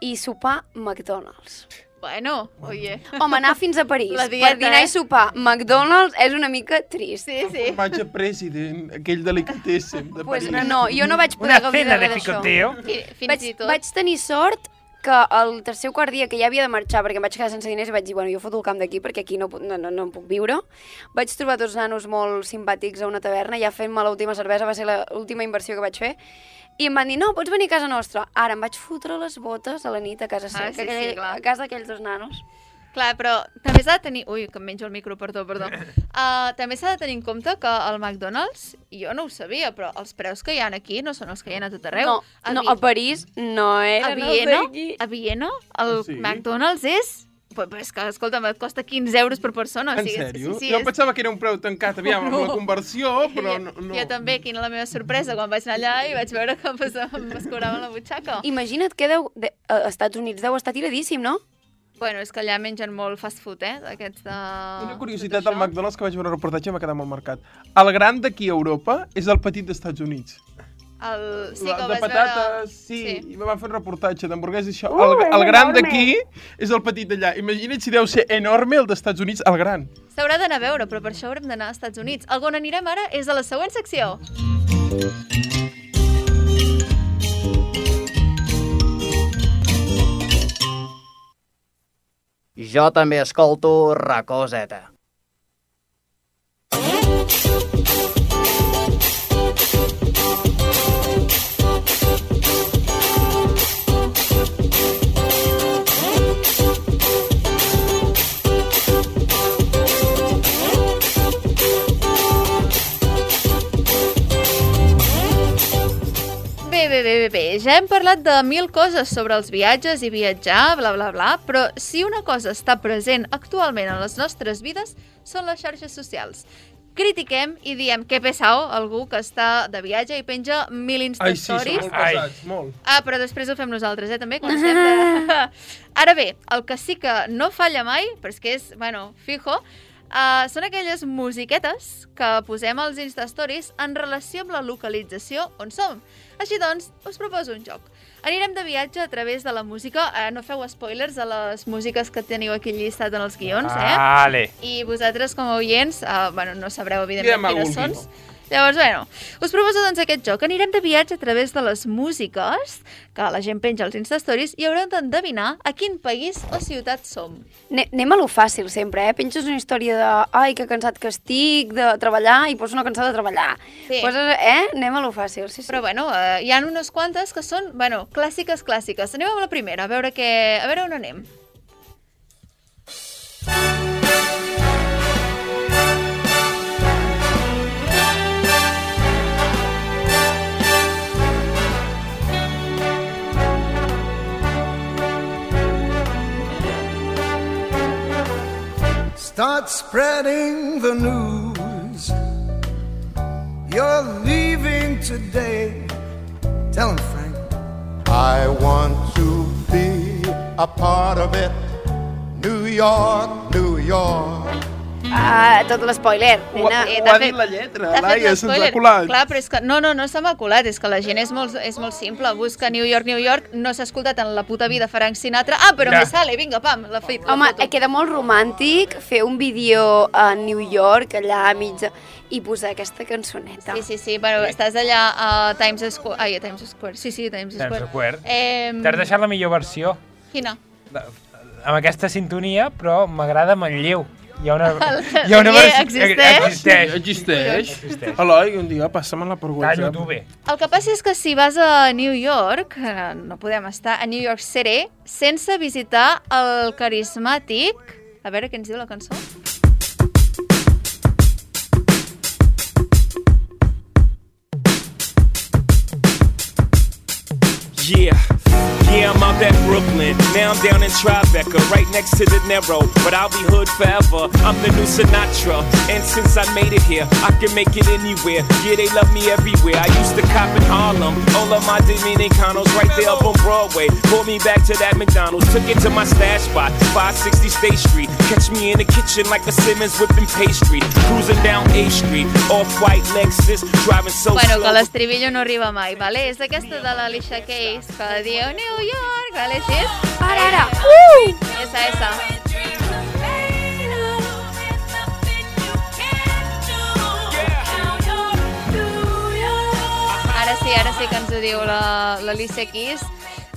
i sopar McDonald's. Bueno, oye. Home, anar fins a *laughs* París La dieta, per dinar eh? i sopar McDonald's és una mica trist. Sí, sí. Formatge president, aquell delicatessen de Pues París. no, jo no vaig poder Una gaudir cena de res d'això. picoteo. Fi- Fins Vaig, i tot. vaig tenir sort que el tercer o quart dia que ja havia de marxar perquè em vaig quedar sense diners i vaig dir, bueno, jo foto el camp d'aquí perquè aquí no, no, no, no em puc viure. Vaig trobar tots nanos molt simpàtics a una taverna, ja fent-me l'última cervesa, va ser l'última inversió que vaig fer, i em van dir, no, pots venir a casa nostra. Ara em vaig fotre les botes a la nit a casa, Ah, seva, sí, aquell- sí, clar. a casa d'aquells dos nanos. Clar, però també s'ha de tenir... Ui, que em menjo el micro, perdó, perdó. *laughs* Uh, també s'ha de tenir en compte que el McDonald's, jo no ho sabia, però els preus que hi ha aquí no són els que hi ha a tot arreu. No, no, Vi- a París no a eren els Viena, d'aquí. a Viena, el Sí? McDonald's és... Pues, pues que, escolta'm, et costa 15 euros per persona. o En sigui, sèrio? Sí, sí, jo és... pensava que era un preu tancat, aviam, amb la conversió, però no. no. Jo també, quina la meva sorpresa quan vaig anar allà i vaig veure que em escuraven la butxaca. Imagina't que deu, de, a Estats Units deu estar tiradíssim, no? Bueno, és que allà mengen molt fast food, eh? D'aquests de... Una curiositat del. McDonald's que vaig veure un reportatge i m'ha quedat molt marcat. El gran d'aquí a Europa és el petit dels Estats Units. El... Sí, La- que ho de patates, veure... sí, sí. i me van fer un reportatge d'hamburgueses i això. Uh, el, el gran d'aquí és el petit d'allà. Imagina't si deu ser enorme el dels Estats Units, el gran. S'haurà d'anar a veure, però per això haurem d'anar als Estats Units. El on anirem ara és a la següent secció. Jo també escolto Racoseta. Bé, bé. Ja hem parlat de mil coses sobre els viatges i viatjar, bla, bla, bla, però si una cosa està present actualment en les nostres vides són les xarxes socials. Critiquem i diem que pesao algú que està de viatge i penja mil Ai, sí, són instastories. molt Ai. pesats, molt. Ah, però després ho fem nosaltres, eh, també, com sempre. *laughs* Ara bé, el que sí que no falla mai, però és que és, bueno, fijo, uh, són aquelles musiquetes que posem als Instastories en relació amb la localització on som. Així doncs, us proposo un joc. Anirem de viatge a través de la música. Eh, no feu spoilers a les músiques que teniu aquí llistat en els guions, eh? Vale. I vosaltres, com a oients, uh, bueno, no sabreu, evidentment, quines són. Llavors, bueno, us proposo doncs aquest joc. Anirem de viatge a través de les músiques que la gent penja als Instastories i haurem d'endevinar a quin país o ciutat som. Ne anem a lo fàcil sempre, eh? Penges una història de ai, que cansat que estic de treballar i poses una cançó de treballar. Sí. Poses, eh? Anem a lo fàcil, sí, sí. Però bueno, eh, hi ha unes quantes que són, bueno, clàssiques, clàssiques. Anem amb la primera, a veure, què... a veure on anem. Start spreading the news. You're leaving today. Tell him, Frank. I want to be a part of it. New York, New York. Ah, tot l'espoiler, Ho, nena. Eh, ho ha fet- dit la lletra, fet Laia, se'ns ha colat. Clar, però és que... No, no, no se m'ha colat, és que la gent és molt, és molt simple. Busca New York, New York, no s'ha escoltat en la puta vida Frank Sinatra. Ah, però Ja. me sale, vinga, pam, la, fe, la Home, foto. eh, queda molt romàntic fer un vídeo a New York, allà a mitja, i posar aquesta cançoneta. Sí, sí, sí, bueno, estàs allà a Times Square... Ai, a Times Square, sí, sí, Times Square. Times Square. Eh, T'has deixat la millor versió. Quina? De, amb aquesta sintonia, però m'agrada Manlleu. Hi ha una, *laughs* El- hi ha una versió... existeix? Existeix. Existeix. Existeix. Eloi, un dia passa-me-la per WhatsApp. Tallo-t'ho bé. El que passa és que si vas a New York, eh, no podem estar a New York City sense visitar el carismàtic... A veure què ens diu la cançó. Yeah. Yeah, I'm out at Brooklyn. Now I'm down in Tribeca, right next to the Narrow. But I'll be hood forever. I'm the new Sinatra. And since I made it here, I can make it anywhere. Yeah, they love me everywhere. I used to cop in Harlem. All of my Dominicanos right there up on Broadway. Pulled me back to that McDonald's. Took it to my stash spot, 560 State Street. Catch me in the kitchen like a Simmons whipping pastry. Cruising down A Street, off-white Lexus, driving so Bueno, que slow. l'estribillo no arriba mai, vale? És aquesta de l'Alicia Keys, que diu New York, vale? Així és? Ara, ara! Uh! Esa, esa. Ara sí, ara sí que ens ho diu la- l'Alicia Keys.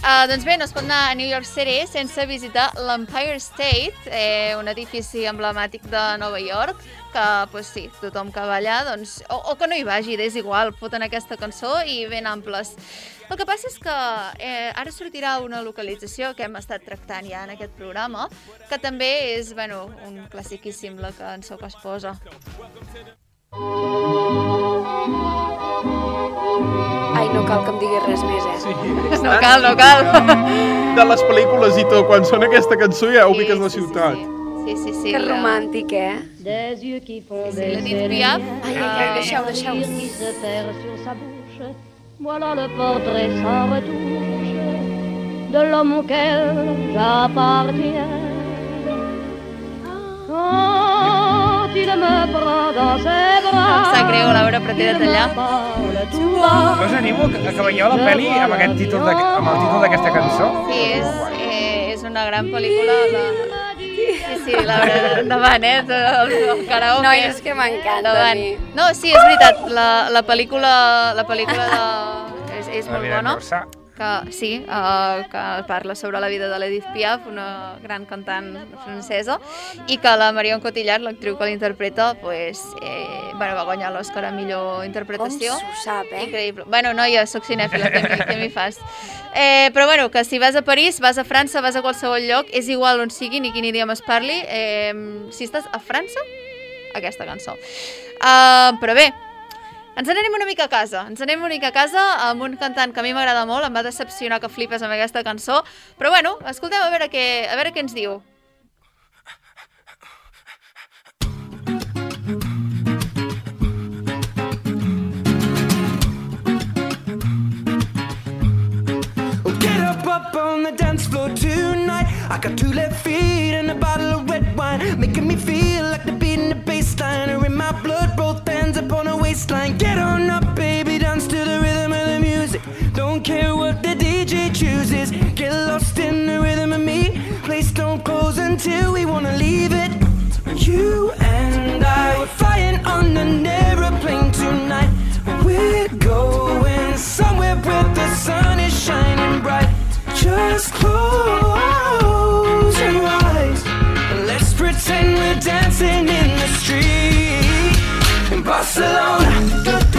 Uh, doncs bé, no es pot anar a New York City sense visitar l'Empire State, eh, un edifici emblemàtic de Nova York, que, pues sí, tothom que va allà, doncs, o, o que no hi vagi, és igual, foten aquesta cançó i ben amples. El que passa és que eh, ara sortirà una localització que hem estat tractant ja en aquest programa, que també és, bueno, un classiquíssim, la cançó que es posa. Ai, no cal que em diguis res més, eh? Sí, *laughs* No cal, no cal. De les pel·lícules i tot, quan sona aquesta cançó ja ubiques la ciutat. Sí, sí, sí. Que la- romàntic, eh? Des yeux qui font baisser Edith Piaf. Ai, ai, Ah. ai, deixeu, deixeu. rire qui se perd sur sa bouche. Voilà le portrait sans retouche de l'homme auquel j'appartiens. Quand il me prend dans ses bras, Em sap greu, Laura, però t'he de tallar. No us animo a que veieu la pel·li amb, aquest títol de, amb el títol d'aquesta cançó? Sí, és, eh, és una gran pel·lícula. La... Sí, sí, Laura, endavant, eh? El, el karaoke. Nois, és que m'encanta a mi. No, sí, és veritat, la, la pel·lícula, la pel·lícula de... és, és La molt vida bona. Corsa. Que, sí, uh, que parla sobre la vida de l'Edith Piaf, una gran cantant francesa, i que la Marion Cotillard, l'actriu que l'interpreta, pues, eh, bueno, va guanyar l'Oscar a millor Com interpretació. s'ho sap, eh? Increïble. Bueno, noia, soc cinèfila, què m'hi fas? Eh, però bueno, que si vas a París, vas a França, vas a qualsevol lloc, és igual on sigui ni quin idioma es parli, eh, si estàs a França, aquesta cançó. Uh, però bé, ens n'anem una mica a casa. Ens anem una mica a casa amb un cantant que a mi m'agrada molt, em va decepcionar que flipes amb aquesta cançó, però bueno, escoltem a veure què, a veure què ens diu. Up on the dance floor tonight. I got two left feet and a bottle of red wine, making me feel in my blood. Both hands up on a waistline. Get on up, baby, dance to the rhythm of the music. Don't care what the DJ chooses. Get lost in the rhythm of me. Place don't close until we wanna leave it. You and I were flying on an aeroplane tonight. We're going somewhere where the sun is shining bright. Just close your eyes. Pretend we're dancing in the street in Barcelona.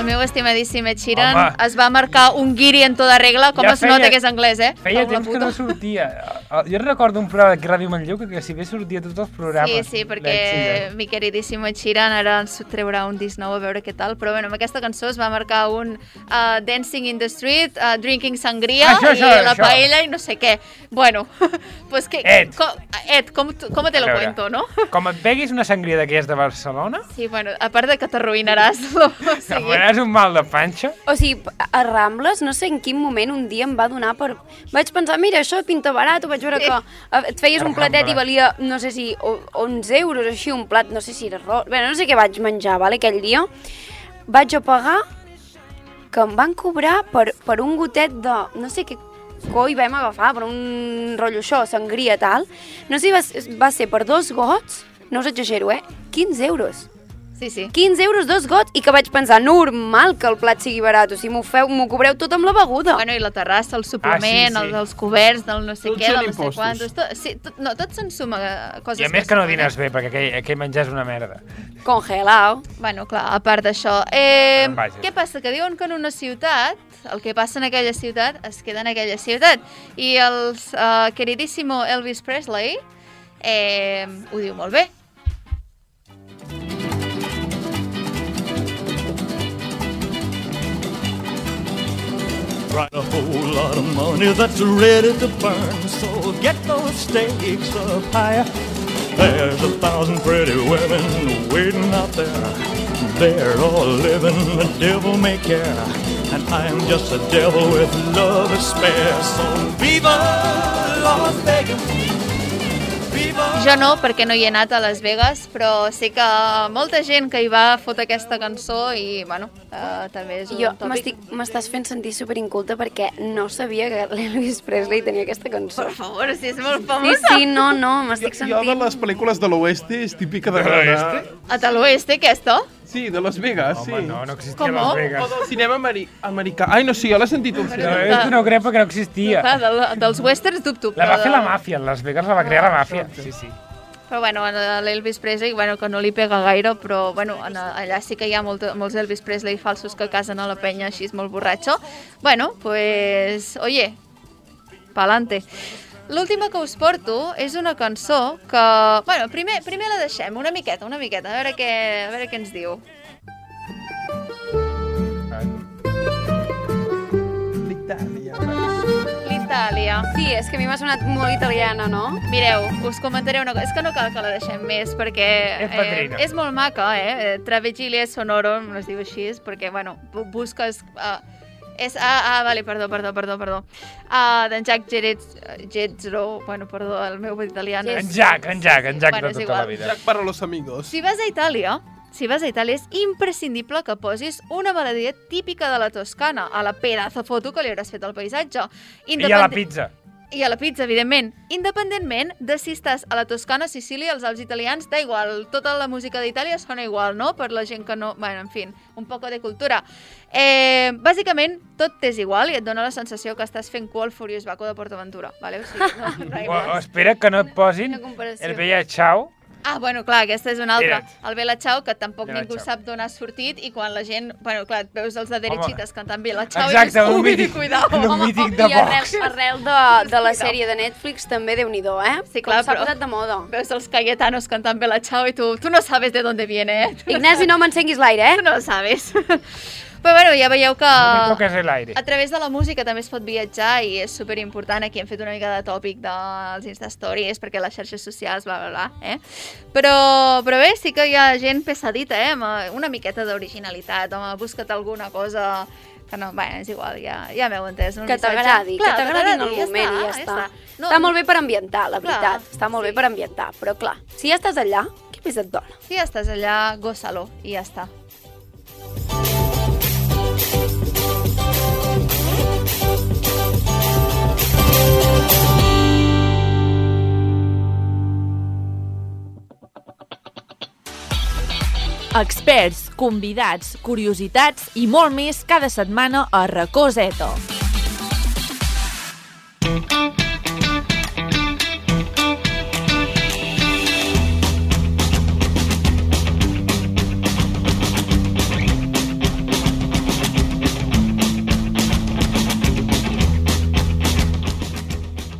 El meu estimadíssim Ed Sheeran Home. es va marcar un guiri en tota regla, com Ja es nota feia- que és anglès, eh? Feia temps que puta. no sortia. Eh, Jo recordo un programa de Ràdio Manlleu que, que si bé sortia tots els programes. Sí, sí, perquè mi queridíssim Ed Sheeran ara ens treurà un disc nou a veure què tal, però bueno, amb aquesta cançó es va marcar un uh, Dancing in the Street, uh, Drinking Sangria Això, això, i la això. paella i no sé què. Bueno, *laughs* pues que... Ed. Com, Ed, com, com te lo cuento, no? Com et beguis una sangria d'aquelles de Barcelona, Sí, bueno, a part de que t'arruïnaràs. *laughs* O sigui, faràs un mal de panxa. O sigui, a Rambles, no sé en quin moment un dia em va donar per... Vaig pensar, mira, això pinta barat, vaig veure que et feies un platet i valia, no sé si, o- 11 euros, així, un plat, no sé si era arròs... Bé, no sé què vaig menjar, vale, aquell dia. Vaig a pagar que em van cobrar per, per un gotet de... no sé què coi vam agafar, per un rotllo això, sangria, tal. No sé si va, va ser per dos gots, no us exagero, eh? 15 euros. Sí, sí. 15 euros dos gots i que vaig pensar, normal que el plat sigui barat, o sigui, m'ho feu, m'ho cobreu tot amb la beguda. Bueno, i la terrassa, el suplement, Ah, sí, sí. Els, els coberts, del no sé Tots què, del no sé quantos... Tot, sí, tot, no, tot se'n suma eh, coses I a més que no sumen, dines bé, perquè aquell, aquell menjar és una merda. Congelado. Bueno, clar, a part d'això. Eh, Vaja. què passa? Que diuen que en una ciutat, el que passa en aquella ciutat, es queda en aquella ciutat. I el uh, queridíssimo Elvis Presley eh, ho diu molt bé. Write a whole lot of money that's ready to burn. So get those stakes up higher. There's a thousand pretty women waiting out there. They're all living the devil may care. And I'm just a devil with love to spare. So viva Las Vegas. Jo no, perquè no hi he anat a Las Vegas, però sé que molta gent que hi va fot aquesta cançó i, bueno, uh, també és un Jo tòpic. m'estic- m'estàs fent sentir superinculta perquè no sabia que l'Elvis Presley tenia aquesta cançó. Per favor, si és molt Sí, famosa. sí, no, no, m'estic Jo de sentint... les pel·lícules de l'oeste és típica de l'oeste? A tal oeste, aquesta? Sí, de Las Vegas, Home, sí. no, no existia Com? Las Vegas. O del cinema ameri americà. Ai, no sé, jo l'he sentit al No, cinema. és una crepa que no existia. Clar, del, dels westerns dubto. La va fer de- la màfia, Las Vegas la va crear la màfia. Sí, sí. Però bueno, en l'Elvis Presley, bueno, que no li pega gaire, però bueno, en, allà sí que hi ha molt, molts Elvis Presley falsos que casen a la penya així és molt borratxo. Bueno, pues, oye, pa'lante. L'última que us porto és una cançó que... Bueno, primer, primer la deixem, una miqueta, una miqueta, a veure què, a veure què ens diu. L'Itàlia. Sí, és que a mi m'ha sonat molt italiana, no? Mireu, us comentaré una cosa. És que no cal que la deixem més, perquè És padrina. és molt maca, eh? Travegilia Sonoro, es diu així, perquè, bueno, bu- busques... Uh, és, ah, ah, vale, perdó, perdó, perdó, perdó. Uh, d'en Jack Getzro, bueno, perdó, el meu italià no En. Jack, en Jack, en Jack Bueno, de tota la vida. Jack para los amigos. Si vas a Itàlia, si vas a Itàlia és imprescindible que posis una melodia típica de la Toscana, a la pedazo foto que li hauràs fet al paisatge. I a la pizza. I a la pizza, evidentment. Independentment de si estàs a la Toscana, Sicília, els Alps italians, da igual. Tota la música d'Itàlia sona igual, no? Per la gent que no... Bueno, en fi, un poco de cultura. Eh, bàsicament, tot és igual i et dona la sensació que estàs fent cua al Furious Baco de PortAventura. Vale? O sigui, no, *laughs* O, o espera que no et posin el Bella Ciao. Ah, bueno, clar, aquesta és una altra. Mira't. El Bella Ciao, que tampoc Bella ningú Ciao. sap d'on ha sortit i quan la gent... Bueno, clar, et veus els de Derechitas cantant Bella Ciao Exacte, i dius, un mític- cuidao. un Home, mític i de arrel, Vox. arrel de, de la sèrie de Netflix també, déu nhi eh? Sí, clar, s'ha però- posat de moda. Veus els Cayetanos cantant Bella Ciao i tu, tu no sabes de dónde viene, eh? Tu no Ignasi, no m'encenguis l'aire, eh? Tu no ho sabes. Però bueno, ja veieu que No toques el aire. a través de la música també es pot viatjar i és superimportant. Aquí hem fet una mica de tòpic dels Instastories perquè les xarxes socials, bla, bla, bla. Eh? Però, però bé, sí que hi ha gent pesadita, eh? amb una miqueta d'originalitat. Home, busca't alguna cosa que no, bé, és igual, ja, ja m'heu entès. un Que t'agradi, que t'agradi en el ja moment i ja està. està. No, Està molt bé per ambientar, la Clar, veritat. Està molt bé per ambientar, però clar, si ja estàs allà, què més et dona? Si ja estàs allà, gossa-lo i ja està. Experts, convidats, curiositats i molt més cada setmana a Racó Zeta.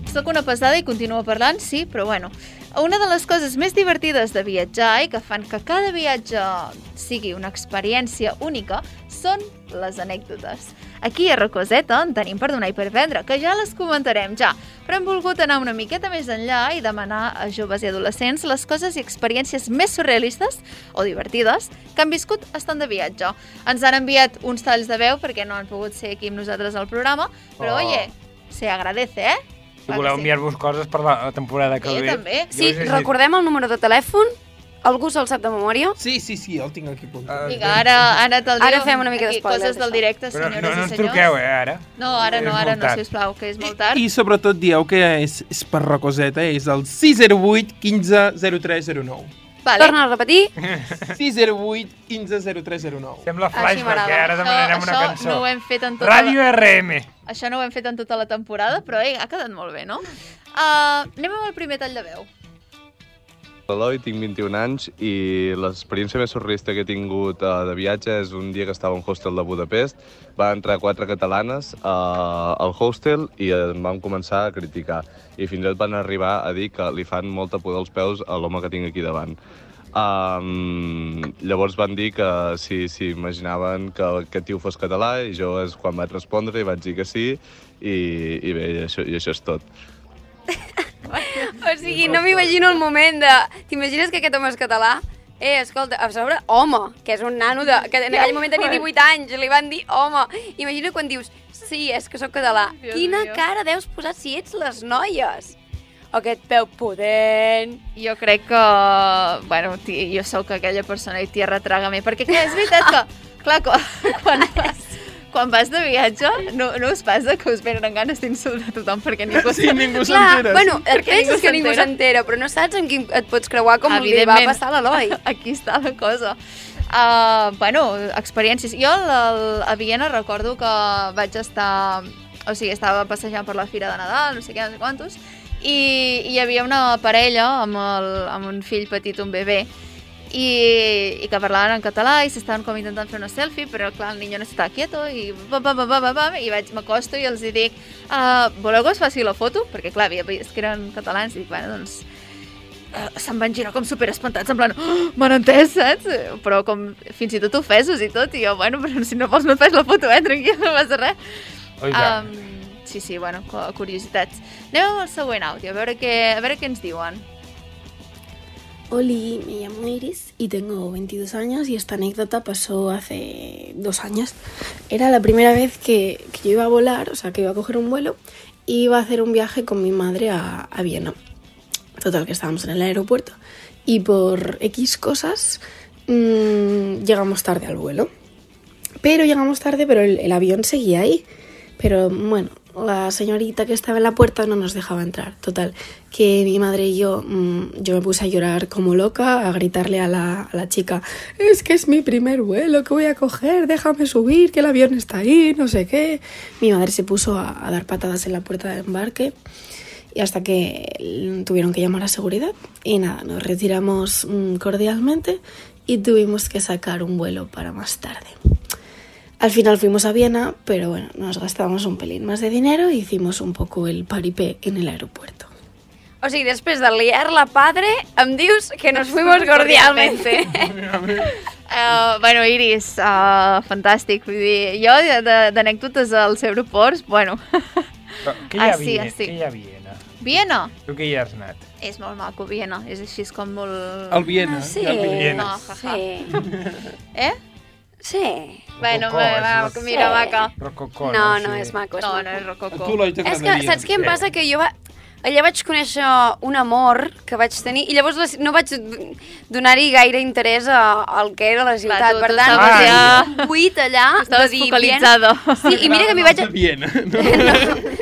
Soc una pesada i continuo parlant, sí, però bueno. Una de les coses més divertides de viatjar i que fan que cada viatge sigui una experiència única són les anècdotes. Aquí a Rocoseta en tenim per donar i per vendre, que ja les comentarem ja, però hem volgut anar una miqueta més enllà i demanar a joves i adolescents les coses i experiències més surrealistes o divertides que han viscut estant de viatge. Ens han enviat uns talls de veu perquè no han pogut ser aquí amb nosaltres al programa, però Oh. oye, se agradece, eh? Si Clar que voleu sí. enviar-vos coses per la temporada que ve. també. Sí, he dit- recordem el número de telèfon? Algú se'l sap de memòria? Sí, sí, sí, el tinc aquí apuntat. Vinga, ara, ara te'l diu. Ara fem una mica d'espoiler Coses del directe, Però senyores no, no i ens truqueu, eh, ara. No, ara És no, ara no, sisplau, que és molt tard. I sobretot dieu que és, és per Rocoseta, és el 608 15 0309. Vale. Torna a repetir. 608 15 0309. Sembla flashback, m'agrada. eh? Ara demanarem això, una això cançó. no ho hem fet en tota Ràdio la... RM. Això no ho hem fet en tota la temporada, però eh, ha quedat molt bé, no? Uh, anem amb el primer tall de veu. Eloi, tinc 21 anys i l'experiència més surrealista que he tingut uh, de viatge és un dia que estava un hostel de Budapest. Va entrar quatre catalanes uh, al hostel i em van començar a criticar. I fins i tot van arribar a dir que li fan molta por dels peus a l'home que tinc aquí davant. Um, llavors van dir que si si imaginaven que aquest tio fos català i jo és quan vaig respondre i vaig dir que sí i, i bé, i això, i això és tot. *laughs* O sigui, no m'imagino el moment de... T'imagines que aquest home és català? Eh, escolta, a sobre, home, que és un nano de, que en aquell moment tenia 18 anys, li van dir home. Imagina quan dius, sí, és que sóc català. Quina cara deus posar si ets les noies? Aquest peu pudent... Jo crec que... Bueno, jo sóc aquella persona i tierra trágame, perquè clar, és veritat que... *laughs* Clar, quan, quan, vas, quan vas de viatge, no, no us passa que us venen ganes d'insultar tothom perquè ningú Sí, ningú s'entera. bueno, et penses ningú que ningú s'entera. però no saps amb qui et pots creuar com li va passar a l'Eloi. *laughs* Aquí està la cosa. Uh, bueno, experiències. Jo el, a Viena recordo que vaig estar... O sigui, estava passejant per la Fira de Nadal, no sé què, no sé quantos, i hi havia una parella amb, el, amb un fill petit, un bebè, i, i que parlaven en català i s'estaven com intentant fer una selfie, però clar, el niño no està quieto i bam, bam, bam, bam, bam, i vaig, m'acosto i els dic uh, voleu que us faci la foto? Perquè clar, havia vist que eren catalans i dic, bueno, doncs uh, se'n van girar com super espantats, en plan, oh, m'han entès, saps? Però com fins i tot ofesos i tot, i jo, bueno, però si no vols no et faig la foto, eh, tranquil, no passa res. Oiga. Um, sí, sí, bueno, cu- curiositats. Anem al següent àudio, a veure què, a veure què ens diuen. Oli, me llamo Iris y tengo 22 años y esta anécdota pasó hace dos años. Era la primera vez que, que yo iba a volar, o sea, que iba a coger un vuelo y iba a hacer un viaje con mi madre a, a Viena. Total, que estábamos en el aeropuerto y por X cosas mm, llegamos tarde al vuelo. Pero llegamos tarde, pero el, el avión seguía ahí. Pero bueno, la señorita que estaba en la puerta no nos dejaba entrar. Total, que mi madre y yo, mm, yo me puse a llorar como loca, a gritarle a la, chica, es que es mi primer vuelo que voy a coger, déjame subir, que el avión está ahí, no sé qué. Mi madre se puso a, dar patadas en la puerta de embarque y hasta que tuvieron que llamar a seguridad y nada, nos retiramos mm, cordialmente y tuvimos que sacar un vuelo para más tarde. Al final fuimos a Viena, pero bueno, nos gastamos un pelín más de dinero y hicimos un poco el paripé en el aeropuerto. O sigui, després de liar la padre, em dius que nos *laughs* fuimos cordialmente. Uh, *laughs* bueno, Iris, uh, fantàstic. Vull dir, jo d'anècdotes als aeroports, bueno... Però què hi ha Ah, sí, Viena? ah, sí. Què hi ha a Viena? Viena Tu que hi has anat? és molt maco, Viena. És així és com molt... El Viena. Ah, sí. el Viena. No, jaja. Sí. Eh? Sí. Bueno, Rococó, va, és va, mira, Sí. maca. Rococó, No, no? no, Sí. és maco, és No, maco. no és rococó. Tu, Eloi, És que, saps què em passa? Que jo va... allà vaig conèixer un amor que vaig tenir i llavors no vaig donar-hi gaire interès a- al que era la ciutat. tu- per tant, vaig ja- buit allà Estaves dir, focalitzada. Viena. Sí, i mira que m'hi vaig... De Viena. *laughs*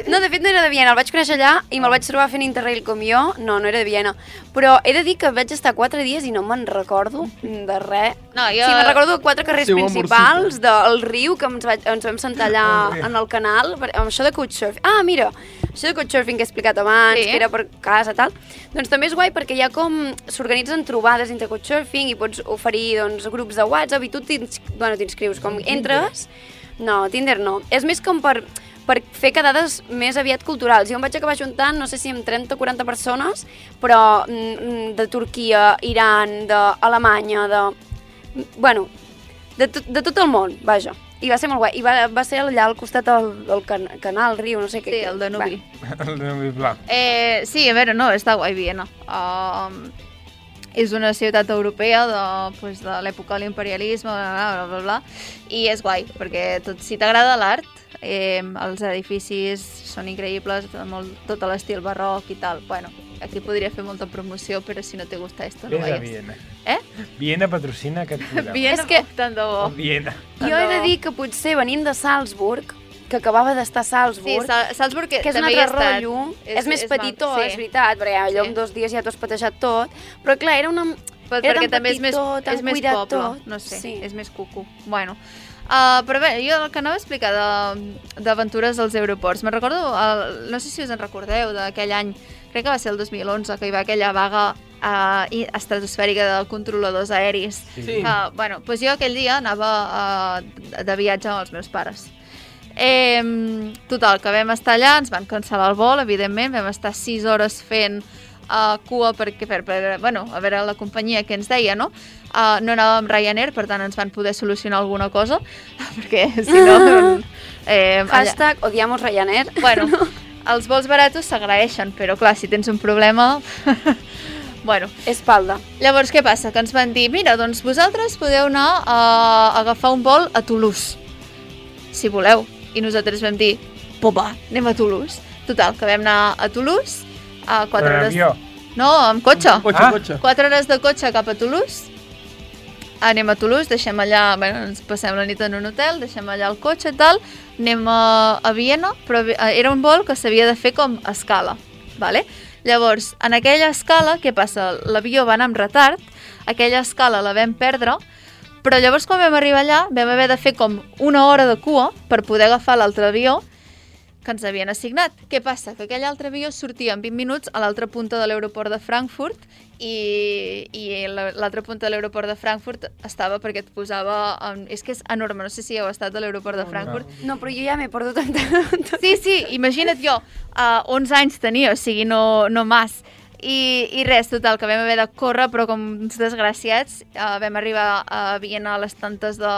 No? No, de fet no era de Viena, el vaig conèixer allà i me'l vaig trobar fent Interrail com jo. No, no era de Viena. Però he de dir que vaig estar quatre dies i no me'n recordo de res. No, jo... Sí, me'n recordo de quatre carrers Seu principals del riu que ens, vaig, ens vam sentar allà en el canal, amb això de couchsurfing. Ah, mira, això de couchsurfing que he explicat abans, Sí. que era per casa, tal. Doncs també és guai perquè hi ha com... s'organitzen trobades entre couchsurfing i pots oferir doncs, grups de WhatsApp i tu t'ins- bueno, t'inscrius, com entres... No, Tinder no. És més com per, per fer quedades més aviat culturals. Jo em vaig acabar juntant, no sé si amb 30 o 40 persones, però mm, de Turquia, Iran, d'Alemanya, de... Bueno, de, tot, de tot el món, vaja. I va ser molt guai. I va, va ser allà al costat del, del can, canal, riu, no sé què. Sí, el Danubi. El Danubi blanc. Eh, sí, a veure, no, està guai Viena. Um, és una ciutat europea de, pues, de l'època de l'imperialisme, bla, bla, bla, bla, bla, i és guai, perquè tot, si t'agrada l'art, eh, els edificis són increïbles, molt, tot l'estil barroc i tal. Bueno, aquí podria fer molta promoció, però si no te gusta esto, no Vés a vayas. Viena. Eh? Viena patrocina aquest programa. *laughs* Viena, És que- tant de bo. Viena. Jo he de dir que potser venint de Salzburg, que acabava d'estar a Sí, Salzburg, Sa Salzburg que és un també he altre estat. rotllo, és, és més maco, petitó, sí. és veritat, perquè allò Sí. en dos dies ja t'ho has patejat tot, però clar, era una... Però Era perquè tan també és més, és més poble, tot. no sé, Sí. és més cucu. Bueno, uh, però bé, jo el que anava a explicar de- d'aventures als aeroports, me'n recordo, el, no sé si us en recordeu, d'aquell any, crec que va ser el 2011, que hi va aquella vaga uh, estratosfèrica de controladors aeris. Sí. Que, bueno, doncs jo aquell dia anava uh, de viatge amb els meus pares. Eh, total, que vam estar allà, ens van cancel·lar el vol, evidentment, vam estar 6 hores fent uh, cua perquè, per, per, bueno, a veure la companyia que ens deia, no? Uh, no anàvem amb Ryanair, per tant ens van poder solucionar alguna cosa, *laughs* perquè si no... *laughs* Eh, allà- Hashtag odiamos Ryanair. Bueno, *laughs* els vols baratos s'agraeixen, però clar, si tens un problema... *laughs* bueno. Espalda. Llavors, què passa? Que ens van dir, mira, doncs vosaltres podeu anar a agafar un vol a Toulouse, si voleu. I nosaltres vam dir, va, anem a Toulouse. Total, que vam anar a Toulouse, a 4 Per hores... avió. No, amb cotxe. Cotxe, Ah. cotxe. 4 hores de cotxe cap a Toulouse. Anem a Toulouse, deixem allà, bueno, ens passem la nit en un hotel, deixem allà el cotxe i tal, anem a, a Viena, però eh, era un vol que s'havia de fer com a escala, vale? Llavors, en aquella escala, què passa? L'avió va anar amb retard, aquella escala la vam perdre Però llavors quan vam arribar allà vam haver de fer com una hora de cua per poder agafar l'altre avió que ens havien assignat. Què passa? Que aquell altre avió sortia en 20 minuts a l'altra punta de l'aeroport de Frankfurt i, i la- l'altra punta de l'aeroport de Frankfurt estava perquè et posava... En... És que és enorme, no sé si heu estat a l'aeroport de Frankfurt. No, però jo ja m'he perdut en Sí, sí, imagina't jo, uh, 11 anys tenia, o sigui, no, no mas. I, I res, total, que vam haver de córrer, però com uns desgraciats, uh, vam arribar a Viena a les tantes de,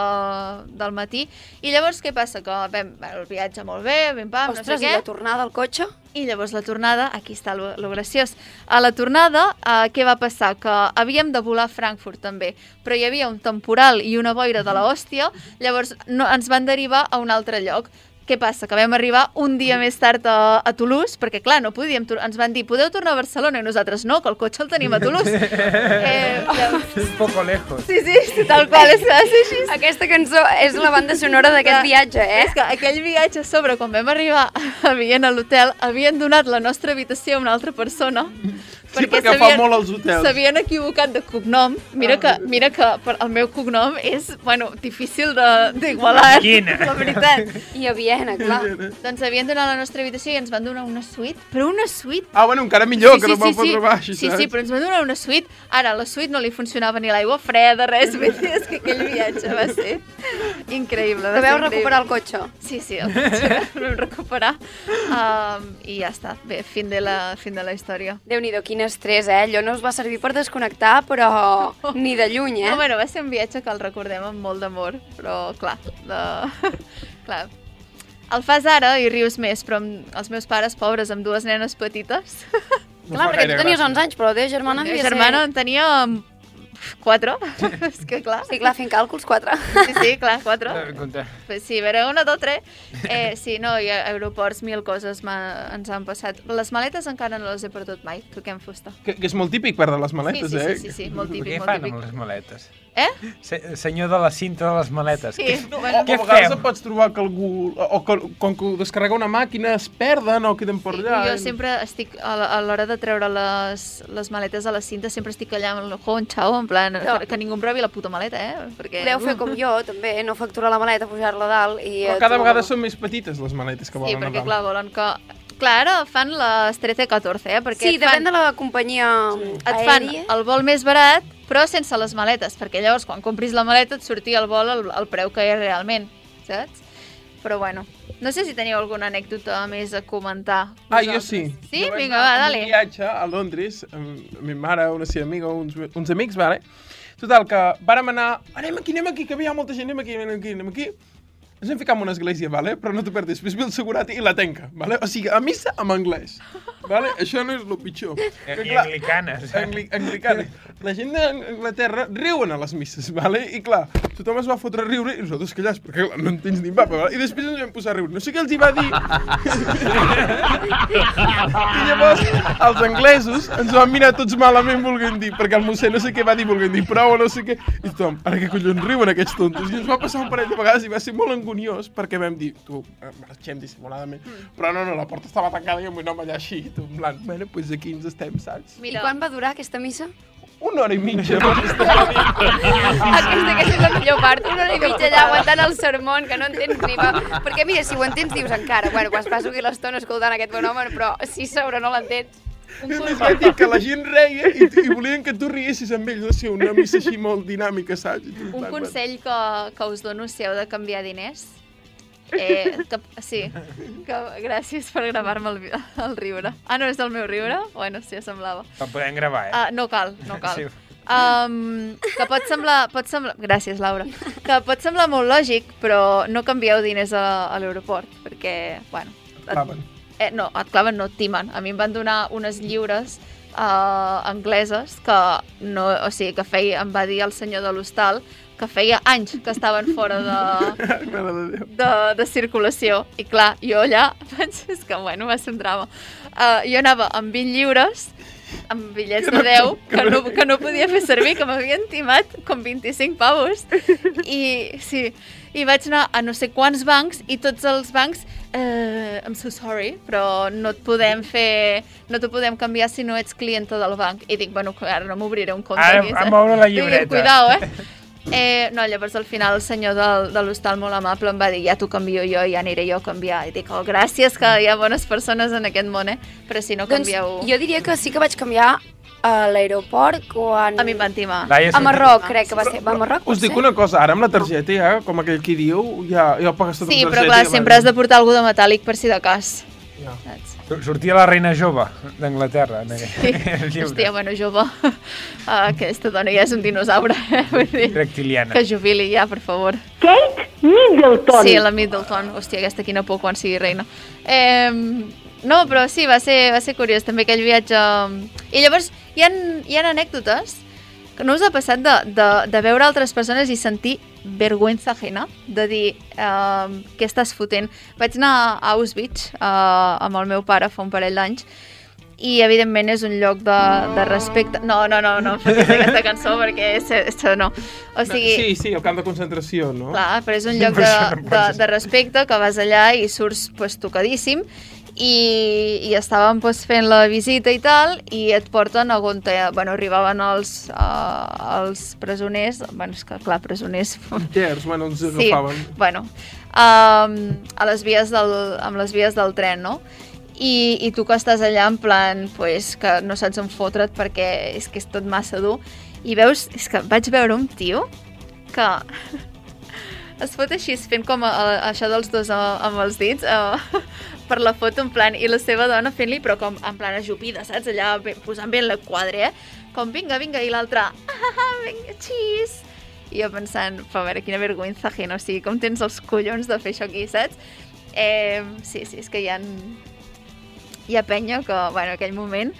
del matí. I llavors què passa? Que vam, el viatge molt bé, bim pam, no Ostres, sé i què. la tornada al cotxe? I llavors la tornada, aquí està lo, lo graciós. A la tornada, eh, què va passar? Que havíem de volar a Frankfurt també, però hi havia un temporal i una boira de la hòstia, llavors no, ens van derivar a un altre lloc. Què passa? Que vam arribar un dia més tard a, a Toulouse, perquè clar, no podíem, ens van dir, podeu tornar a Barcelona, i nosaltres no, que el cotxe el tenim a Toulouse. *laughs* eh, llavors- Un poco lejos. Sí, sí, tal qual, és ser així. Aquesta cançó és la banda sonora d'aquest viatge, eh? És que aquell viatge a sobre, quan vam arribar *laughs* a Viena a l'hotel, havien donat la nostra habitació a una altra persona. Sí, perquè fa molt als hotels. S'havien equivocat de cognom. Mira que, mira que per, el meu cognom és, bueno, difícil de- d'igualar. Quina? La veritat. I a Viena, clar. doncs havien donat la nostra habitació i ens van donar una suite. Però una suite Ah, bueno, encara millor, que no vam fotre baix, sí, saps? sí, però ens van donar una suite. Ara, a la suite no li funcionava ni l'aigua freda, res. Vull dir, és que aquell viatge va ser increïble. va veu increïble. recuperar el cotxe. Sí, sí, el cotxe *laughs* vam recuperar. Um, I ja està, bé, fin de la, fin de la història. Déu-n'hi-do, quin estrès, eh? Allò no us va servir per desconnectar, però *laughs* ni de lluny, eh? No, bueno, va ser un viatge que el recordem amb molt d'amor, però clar, de... *laughs* clar, el fas ara i rius més, però amb els meus pares, pobres, amb dues nenes petites... *laughs* Clar, perquè tu tenies 11 anys, però la teva germana La meva germana en tenia quatre, és *laughs* que clar. Sí, clar, fent càlculs, quatre. Sí, sí, clar, quatre. Pues sí, a veure, una, dos, tres. Eh, sí, no, i a aeroports mil coses ens han passat. Les maletes encara no les he perdut mai, toquem fusta. Que, que és molt típic perdre les maletes, Sí, sí, eh? sí, sí, sí, molt típic, Què molt fan típic. amb les maletes? Eh? Se, senyor de la cinta de les maletes. Sí, Què, no, O, bueno, o què a feu? et pots trobar que algú... O que, com que descarrega una màquina es perden o queden per allà. Jo sempre estic, a l'hora de treure les, les maletes a la cinta, sempre estic allà amb el honxau, en plan, No. que ningú em provi la puta maleta, eh? Perquè... Podeu fer com jo, també, no facturar la maleta, pujar-la dalt i... Però cada tu- vegada són més petites les maletes que Sí, volen perquè anar. clar, volen que... Clar, ara fan les 13-14, eh? Perquè Sí, et fan, depèn de la companyia et fan aèria. el vol més barat, però sense les maletes, perquè llavors quan compris la maleta et sortia el vol al, al preu que és realment, saps? Però bueno, no sé si teniu alguna anècdota més a comentar. Ah, jo vosaltres. sí. Sí? Jo Vinga, va, dale. Un viatge a Londres, amb mi mare, una seva amiga, uns, uns amics, vale? Total, que vàrem anar... Anem aquí, anem aquí, que hi ha molta gent, anem aquí, anem aquí, anem aquí. Ens vam ficar en una església, vale? però no t'ho perdis. Després ve el segurat i la tenca. Vale? O sigui, a missa en anglès. Vale? *laughs* Això no és el pitjor. I Que, clar, anglicanes. Angli Anglicanes. La gent d'Anglaterra riuen a les misses, vale? I clar, tothom es va fotre a riure i nosaltres callats, perquè clar, no entens ni papa, vale? I després ens vam posar a riure. No sé què els hi va dir. *laughs* I llavors, els anglesos ens van mirar tots malament volguent dir, perquè el mossèn no sé què va dir volguent dir prou o no sé què. I tothom, ara què collons riuen aquests tontos? I ens va passar un parell de vegades i va ser molt angoniós perquè vam dir, tu, eh, marxem dissimuladament. Però no, no, la porta estava tancada i vull anar allà així. Tu, en plan, bueno, doncs aquí ens estem, saps? I quan va durar aquesta missa? Una hora i mitja. *laughs* Aquesta, aquesta és la millor part. Una hora i mitja allà aguantant el sermon, que no entens ni va. Perquè mira, si ho entens dius encara, bueno, pues passo aquí l'estona escoltant aquest bon home, però si sobre no l'entens. Un, que dic que la gent reia i, i volien que tu riessis amb ells. No sé, una missa així molt dinàmica, saps? I un plan, consell que, que us dono si heu de canviar diners. Eh, que, sí, que, gràcies per gravar-me el, el riure. Ah, no és el meu riure? Bueno, sí, semblava. El podem gravar, eh? Ah, no cal, no cal. Sí. Um, que pot semblar, pot semblar... Gràcies, Laura. Que pot semblar molt lògic, però no canvieu diners a, a l'aeroport, perquè, bueno... et-. Eh, no, et claven, no et timen. A mi em van donar unes lliures uh, angleses que, no, o sigui, que feia, em va dir el senyor de l'hostal que feia anys que estaven fora de, *laughs* de de, de circulació. I clar, jo allà, *laughs* vaig, és que bueno, va ser un drama. Uh, jo anava amb 20 lliures, amb bitllets de 10, que no, que no podia fer servir, que m'havien timat com 25 pavos. *laughs* I sí, i vaig anar a no sé quants bancs i tots els bancs eh, I'm so sorry, però no et podem fer, no t'ho podem canviar si no ets clienta del banc. I dic, bueno, ara no m'obriré un compte Ara- aquí, a moure la Dic, llibreta. Cuidao, eh? Eh, no, llavors al final el senyor del, de l'hostal molt amable em va dir ja t'ho canvio jo i ja aniré jo a canviar. I dic, oh, gràcies, que hi ha bones persones en aquest món, eh? Però si no canvieu... Doncs jo diria que sí que vaig canviar a l'aeroport quan... A mi em van timar. Laia, A Marroc, crec que va ser. Va a Marroc, Us dic una cosa, ara amb la targeta ja, com aquell qui diu, ja, ja ho pagues tot Sí, amb però targeta. clar, i va sempre has de portar algú de metàl·lic per si de cas. Ja. Saps? Sortia la reina jove d'Anglaterra. en aquell *laughs* llibre. Hòstia, bueno, jove. Uh, aquesta dona ja és un dinosaure. eh? Vull dir, Reptiliana. que jubili ja, per favor. Kate Middleton. Sí, la Middleton. Hòstia, aquesta quina por quan sigui reina. Eh, no, però sí, va ser, va ser curiós també aquell viatge. I llavors hi ha, hi ha anècdotes que no us ha passat de, de, de veure altres persones i sentir vergüenza ajena, de dir eh, què estàs fotent. Vaig anar a Auschwitz eh, amb el meu pare fa un parell d'anys i evidentment és un lloc de, de respecte. No, no, no, no fotis aquesta cançó perquè és, és, no. O sigui, Sí, sí, el camp de concentració, no? Clar, però és un lloc de, això de, de respecte que vas allà i surts pues, tocadíssim i, i estàvem pues, fent la visita i tal i et porten a on te, bueno, arribaven els, uh, els presoners, bueno, és que clar, presoners... Gers, bueno, ens Sí, agafaven. bueno, um, a les vies del, amb les vies del tren, no? I, i tu que estàs allà en plan, pues, que no saps on fotre't perquè és que és tot massa dur, i veus, és que vaig veure un tio que *laughs* es fot així fent com a, a, això dels dos a, amb els dits a, per la foto en plan i la seva dona fent-li però com en plan ajupida, saps? Allà posant bé el quadre, eh? Com vinga, vinga, i l'altre ah, ah, vinga, xis! I jo pensant, a veure, quina vergüenza ajena, o sigui, com tens els collons de fer això aquí, saps? Eh, sí, sí, és que hi ha, hi ha penya que, bueno, aquell moment...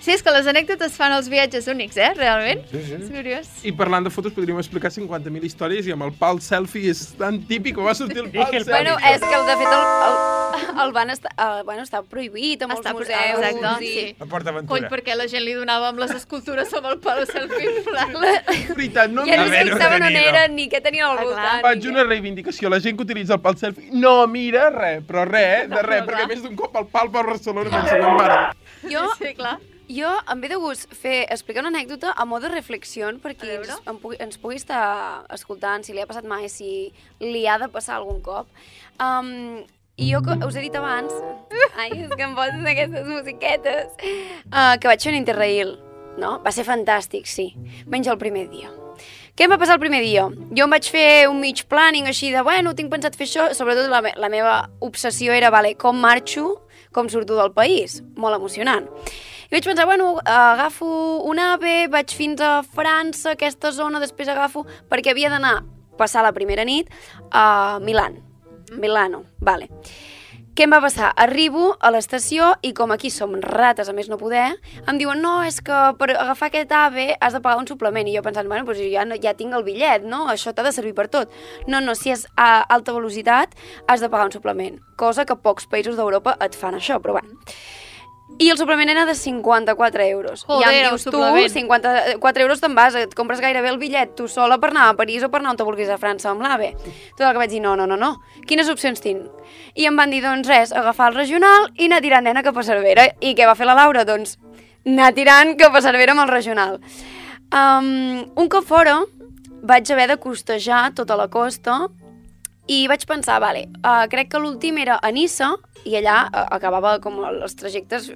Sí, és que les anècdotes fan els viatges únics, eh, realment? Sí, sí. És curiós. I parlant de fotos podríem explicar 50.000 històries i amb el pal selfie és tan típic que va sortir el pal selfie. Bueno, és que de fet el, el, el van estar, el, bueno, està prohibit a molts Està museus. exacte, i... sí. A Port Aventura. perquè la gent li donava amb les escultures amb el palo selfie en plan. *laughs* veritat, no Ja no es fixaven on eren ni què tenien al voltant. Faig una reivindicació. La gent que utilitza el pal selfie no mira res, però res, eh, de res, perquè més d'un cop el pal per Barcelona pensa que mare. Jo, sí, clar. Jo em ve de gust fer, explicar una anècdota a mode reflexió per qui ens, em pugui, ens pugui estar escoltant, si li ha passat mai, si li ha de passar algun cop. Um, I jo, us he dit abans, ai, és que em poses aquestes musiquetes, uh, que vaig fer un interrail, no? Va ser fantàstic, sí. Menys el primer dia. Què em va passar el primer dia? Jo em vaig fer un mig planning així de, bueno, tinc pensat fer això, sobretot la, me la meva obsessió era, vale, com marxo, com surto del país. Molt emocionant. I vaig pensar, bueno, agafo un AVE, vaig fins a França, aquesta zona, després agafo... Perquè havia d'anar, passar la primera nit, a Milan. Milano, vale. Què em va passar? Arribo a l'estació i com aquí som rates a més no poder, em diuen, no, és que per agafar aquest AVE has de pagar un suplement. I jo pensant, bueno, doncs ja, no, ja tinc el bitllet, no? Això t'ha de servir per tot. No, no, si és a alta velocitat has de pagar un suplement. Cosa que pocs països d'Europa et fan això, però bueno. I el suplement era de 54 euros. I ja Joder, em el dius, tu, suplement. 54 euros te'n vas, et compres gairebé el bitllet tu sola per anar a París o per anar on te vulguis a França amb l'AVE. Tot el que vaig dir, no, no, no, no. Quines opcions tinc? I em van dir, doncs res, agafar el regional i anar tirant nena cap a Cervera. I què va fer la Laura? Doncs anar tirant cap a Cervera amb el regional. Um, un cop fora, vaig haver de costejar tota la costa i vaig pensar, vale, uh, crec que l'últim era a Nissa i allà uh, acabava com els trajectes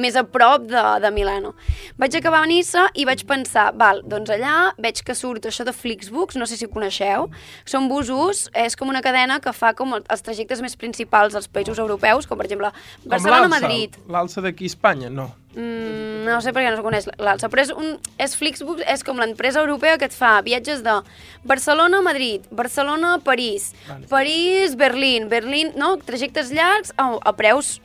més a prop de, de Milano. Vaig acabar a Nissa i vaig pensar, val, doncs allà veig que surt això de Flixbus, no sé si ho coneixeu, són busos, és com una cadena que fa com el- els trajectes més principals dels països europeus, com per exemple Barcelona-Madrid. L'alça d'aquí a Espanya, no. Mm, no sé per què no es coneix l'alça, però és, un, és Flixbus, és com l'empresa europea que et fa viatges de Barcelona a Madrid, Barcelona a París, Vale. París, Berlín, Berlín, no? Trajectes llargs a, a preus,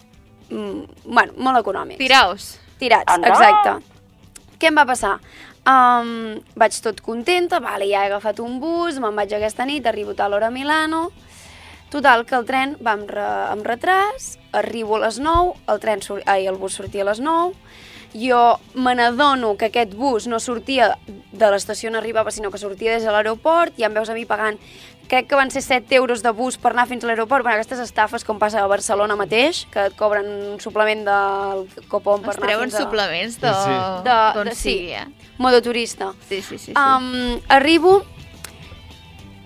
mm, bueno, molt econòmics. Tiraos. Tirats, Anda. exacte. Què em va passar? Um, vaig tot contenta, vale, ja he agafat un bus, me'n vaig aquesta nit, arribo a tal hora a Milano, Total, que el tren va amb, re, amb retras, arribo a les 9, el, tren sur, ai, el bus sortia a les 9, jo me n'adono que aquest bus no sortia de l'estació on arribava, sinó que sortia des de l'aeroport, i em veus a mi pagant crec que van ser 7 euros de bus per anar fins a l'aeroport. Bueno, aquestes estafes com passa a Barcelona mateix, que et cobren un suplement del copon per Es anar fins a... suplements de- Sí. de, d'on de, sí, sigui, eh? modoturista. Sí, sí, sí. sí. Um, arribo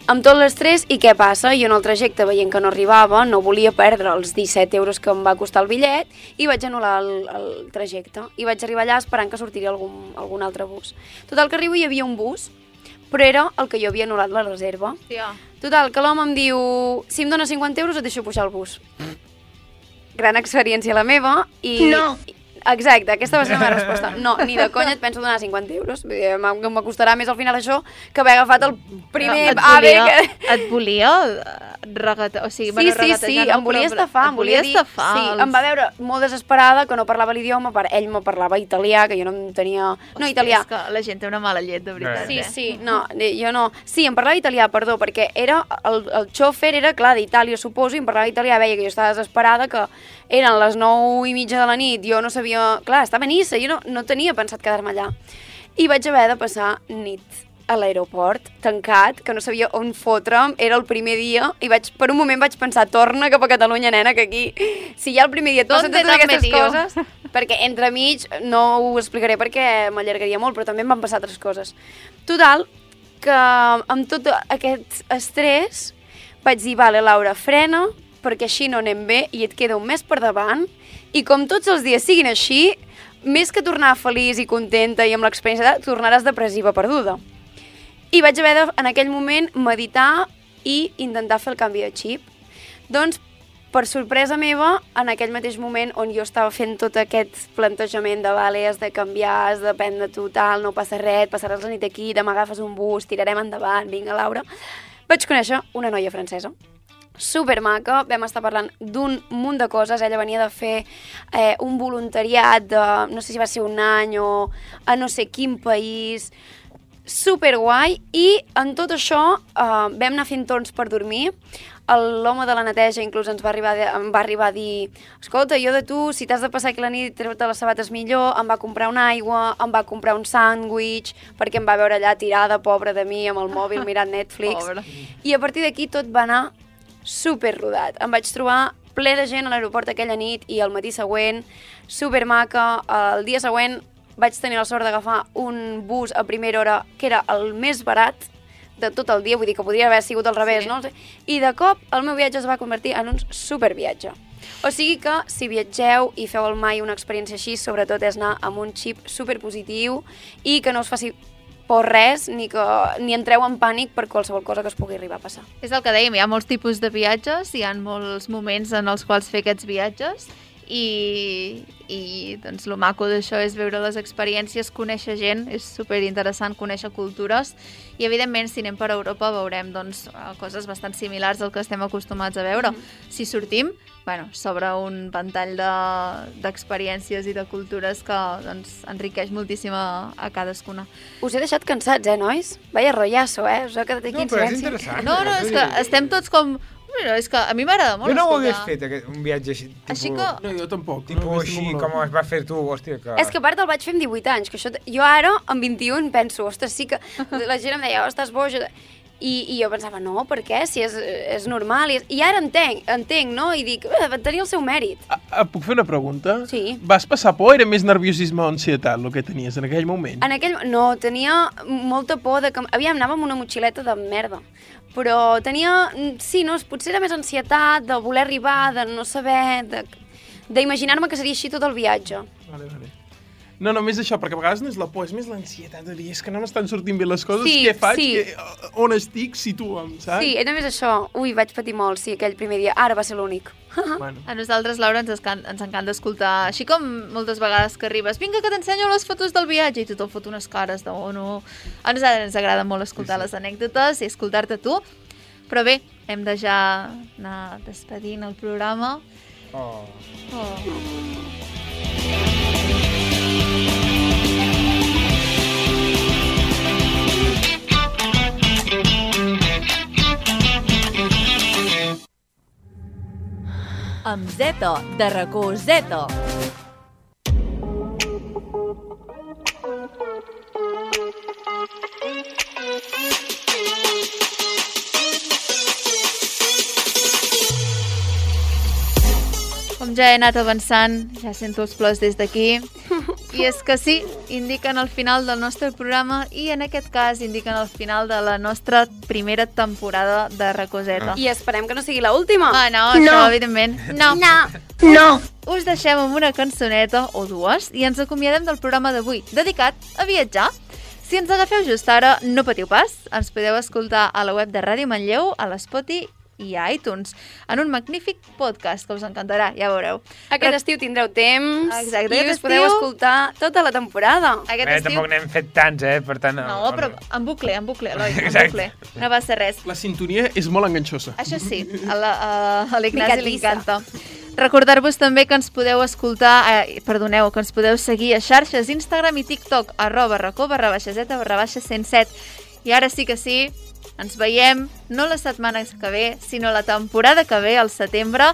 amb tot l'estrès i què passa? Jo en el trajecte veient que no arribava, no volia perdre els 17 euros que em va costar el bitllet i vaig anul·lar el, el trajecte. I vaig arribar allà esperant que sortiria algun, algun altre bus. Total, que arribo i hi havia un bus, però era el que jo havia anul·lat la reserva. Hòstia. Total, que l'home em diu, si em dona 50 euros et deixo pujar el bus. Gran experiència la meva i... No. Exacte, aquesta va ser la meva *laughs* resposta. No, ni de conya et penso donar 50 euros. Vull dir, m'ha- Me costarà més al final això que haver agafat el primer et AVE volia, que... et volia regatejar, o sigui, Sí, bueno, sí, sí, no, em volia però- estafar, em volia dir... estafar. Sí, els- em va veure molt desesperada, que no parlava l'idioma, per ell me parlava italià, que jo no en tenia... No, Hòstia, italià. És que la gent té una mala llet, de veritat. Sí, eh? sí, no, eh, jo no. Sí, em parlava italià, perdó, perquè era el, el xòfer era, clar, d'Itàlia, suposo, i em parlava italià, veia que jo estava desesperada, que eren les 9 i mitja de la nit, jo no sabia... Clar, estava a Nissa, jo no, no tenia pensat quedar-me allà. I vaig haver de passar nit a l'aeroport, tancat, que no sabia on fotre'm, era el primer dia, i vaig, per un moment vaig pensar, torna cap a Catalunya, nena, que aquí, si ja el primer dia et passen ¿Dónde totes aquestes metido? coses, perquè entremig no ho explicaré perquè m'allargaria molt, però també em van passar altres coses. Total, que amb tot aquest estrès vaig dir, vale, Laura, frena, perquè així no anem bé i et queda un mes per davant, i com tots els dies siguin així, més que tornar feliç i contenta i amb l'experiència, tornaràs depressiva perduda. I vaig haver de, en aquell moment, meditar i intentar fer el canvi de xip. Doncs, per sorpresa meva, en aquell mateix moment on jo estava fent tot aquest plantejament de vale, has de canviar, has d'aprendre tu, tal, no passa res, passaràs la nit aquí, demà agafes un bus, tirarem endavant, vinga, Laura, vaig conèixer una noia francesa super maca, vam estar parlant d'un munt de coses, ella venia de fer eh, un voluntariat de, no sé si va ser un any o a no sé quin país, super guai i en tot això eh, vam anar fent torns per dormir. L'home de la neteja inclús ens va arribar, em va arribar a dir escolta, jo de tu, si t'has de passar aquí la nit treu-te les sabates millor, em va comprar una aigua em va comprar un sàndwich perquè em va veure allà tirada, pobra de mi amb el mòbil mirant Netflix. Pobra. i a partir d'aquí tot va anar super rodat. Em vaig trobar ple de gent a l'aeroport aquella nit i el matí següent, super maca. El dia següent vaig tenir la sort d'agafar un bus a primera hora que era el més barat de tot el dia, vull dir que podria haver sigut al revés, Sí. no? I de cop el meu viatge es va convertir en un superviatge. O sigui que si viatgeu i feu al mai una experiència així, sobretot és anar amb un xip superpositiu i que no us faci por res ni, que, ni entreu en pànic per qualsevol cosa que us pugui arribar a passar. És el que dèiem, hi ha molts tipus de viatges, hi ha molts moments en els quals fer aquests viatges i, i doncs, el maco d'això és veure les experiències, conèixer gent, és super interessant conèixer cultures i evidentment si anem per Europa veurem doncs, coses bastant similars al que estem acostumats a veure. Si sortim, bueno, s'obre un ventall de- d'experiències i de cultures que doncs, enriqueix moltíssim a, a cadascuna. Us he deixat cansats, eh, nois? Vaya rotllazo, eh? Us heu quedat aquí No, en silenci. No, no, és que estem tots com... Bueno, és que a mi m'agrada molt Jo no ho hagués fet, aquest, un viatge així, tipus... Així que- No, jo tampoc. Tipus no, així, com es va fer tu, hòstia, que... És que a part el vaig fer amb 18 anys, que això, jo ara, amb 21, penso, ostres, sí que la gent em deia, oh, estàs boja, i, i jo pensava, no, per què? Si és, és normal. I, és... I ara entenc, entenc, no? I dic, eh, va tenir el seu mèrit. Ah, puc fer una pregunta? Sí. Vas passar por era més nerviosisme o ansietat el que tenies en aquell moment? En aquell... No, tenia molta por de que... Aviam, anava amb una motxileta de merda. Però tenia... Sí, no, potser era més ansietat de voler arribar, de no saber... de d'imaginar-me que seria així tot el viatge. Vale, vale. No, no, més això, perquè a vegades no és la por, és més l'ansietat de dir, és que no m'estan sortint bé les coses, Sí, què faig, sí. que, on estic, situa'm, saps? Sí, era més això. Ui, vaig patir molt, sí, aquell primer dia. Ara va ser l'únic. *laughs* Bueno. A nosaltres, Laura, ens, escan, ens encanta escoltar, així com moltes vegades que arribes, vinga que t'ensenyo les fotos del viatge i tothom fot unes cares de oh no. A nosaltres ens agrada molt escoltar sí, sí. les anècdotes i escoltar-te tu, però bé, hem de ja anar despedint el programa. Oh. Oh. amb Zeta, de racó Zeta. Com ja he anat avançant, ja sento els plors des d'aquí. *laughs* I és que sí, indiquen el final del nostre programa i en aquest cas indiquen el final de la nostra primera temporada de Recoseta. I esperem que no sigui la última. Ah, no, No. això evidentment. No. No. No. Us deixem amb una cançoneta o dues i ens acomiadem del programa d'avui, dedicat a viatjar. Si ens agafeu just ara, no patiu pas. Ens podeu escoltar a la web de Ràdio Manlleu, a l'Spoti i a iTunes, en un magnífic podcast que us encantarà, ja veureu. Aquest estiu tindreu temps Exacte, i us podeu estiu- escoltar tota la temporada. Aquest Bé, estiu... tampoc n'hem fet tants, eh? Per tant, No, però en bucle, en bucle, Eloi, en *laughs* bucle. No va ser res. La sintonia és molt enganxosa. Això sí, a l'Ignasi li encanta. Recordar-vos també que ens podeu escoltar, eh, perdoneu, que ens podeu seguir a xarxes Instagram i TikTok, arroba racó barra baixa zeta barra baixa 107. I ara sí que sí, ens veiem no la setmana que ve, sinó la temporada que ve, al setembre.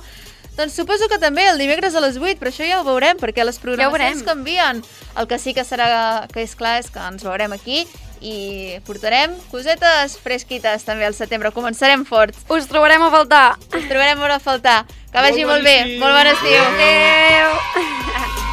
Doncs suposo que també el dimecres a les 8, però això ja ho veurem, perquè les programacions veurem. canvien. El que sí que serà que és clar és que ens veurem aquí i portarem cosetes fresquites també al setembre. Començarem forts. Us trobarem a faltar. Us trobarem a faltar. Que Molt vagi molt bé. estiu. Molt bon estiu. Adéu. *laughs*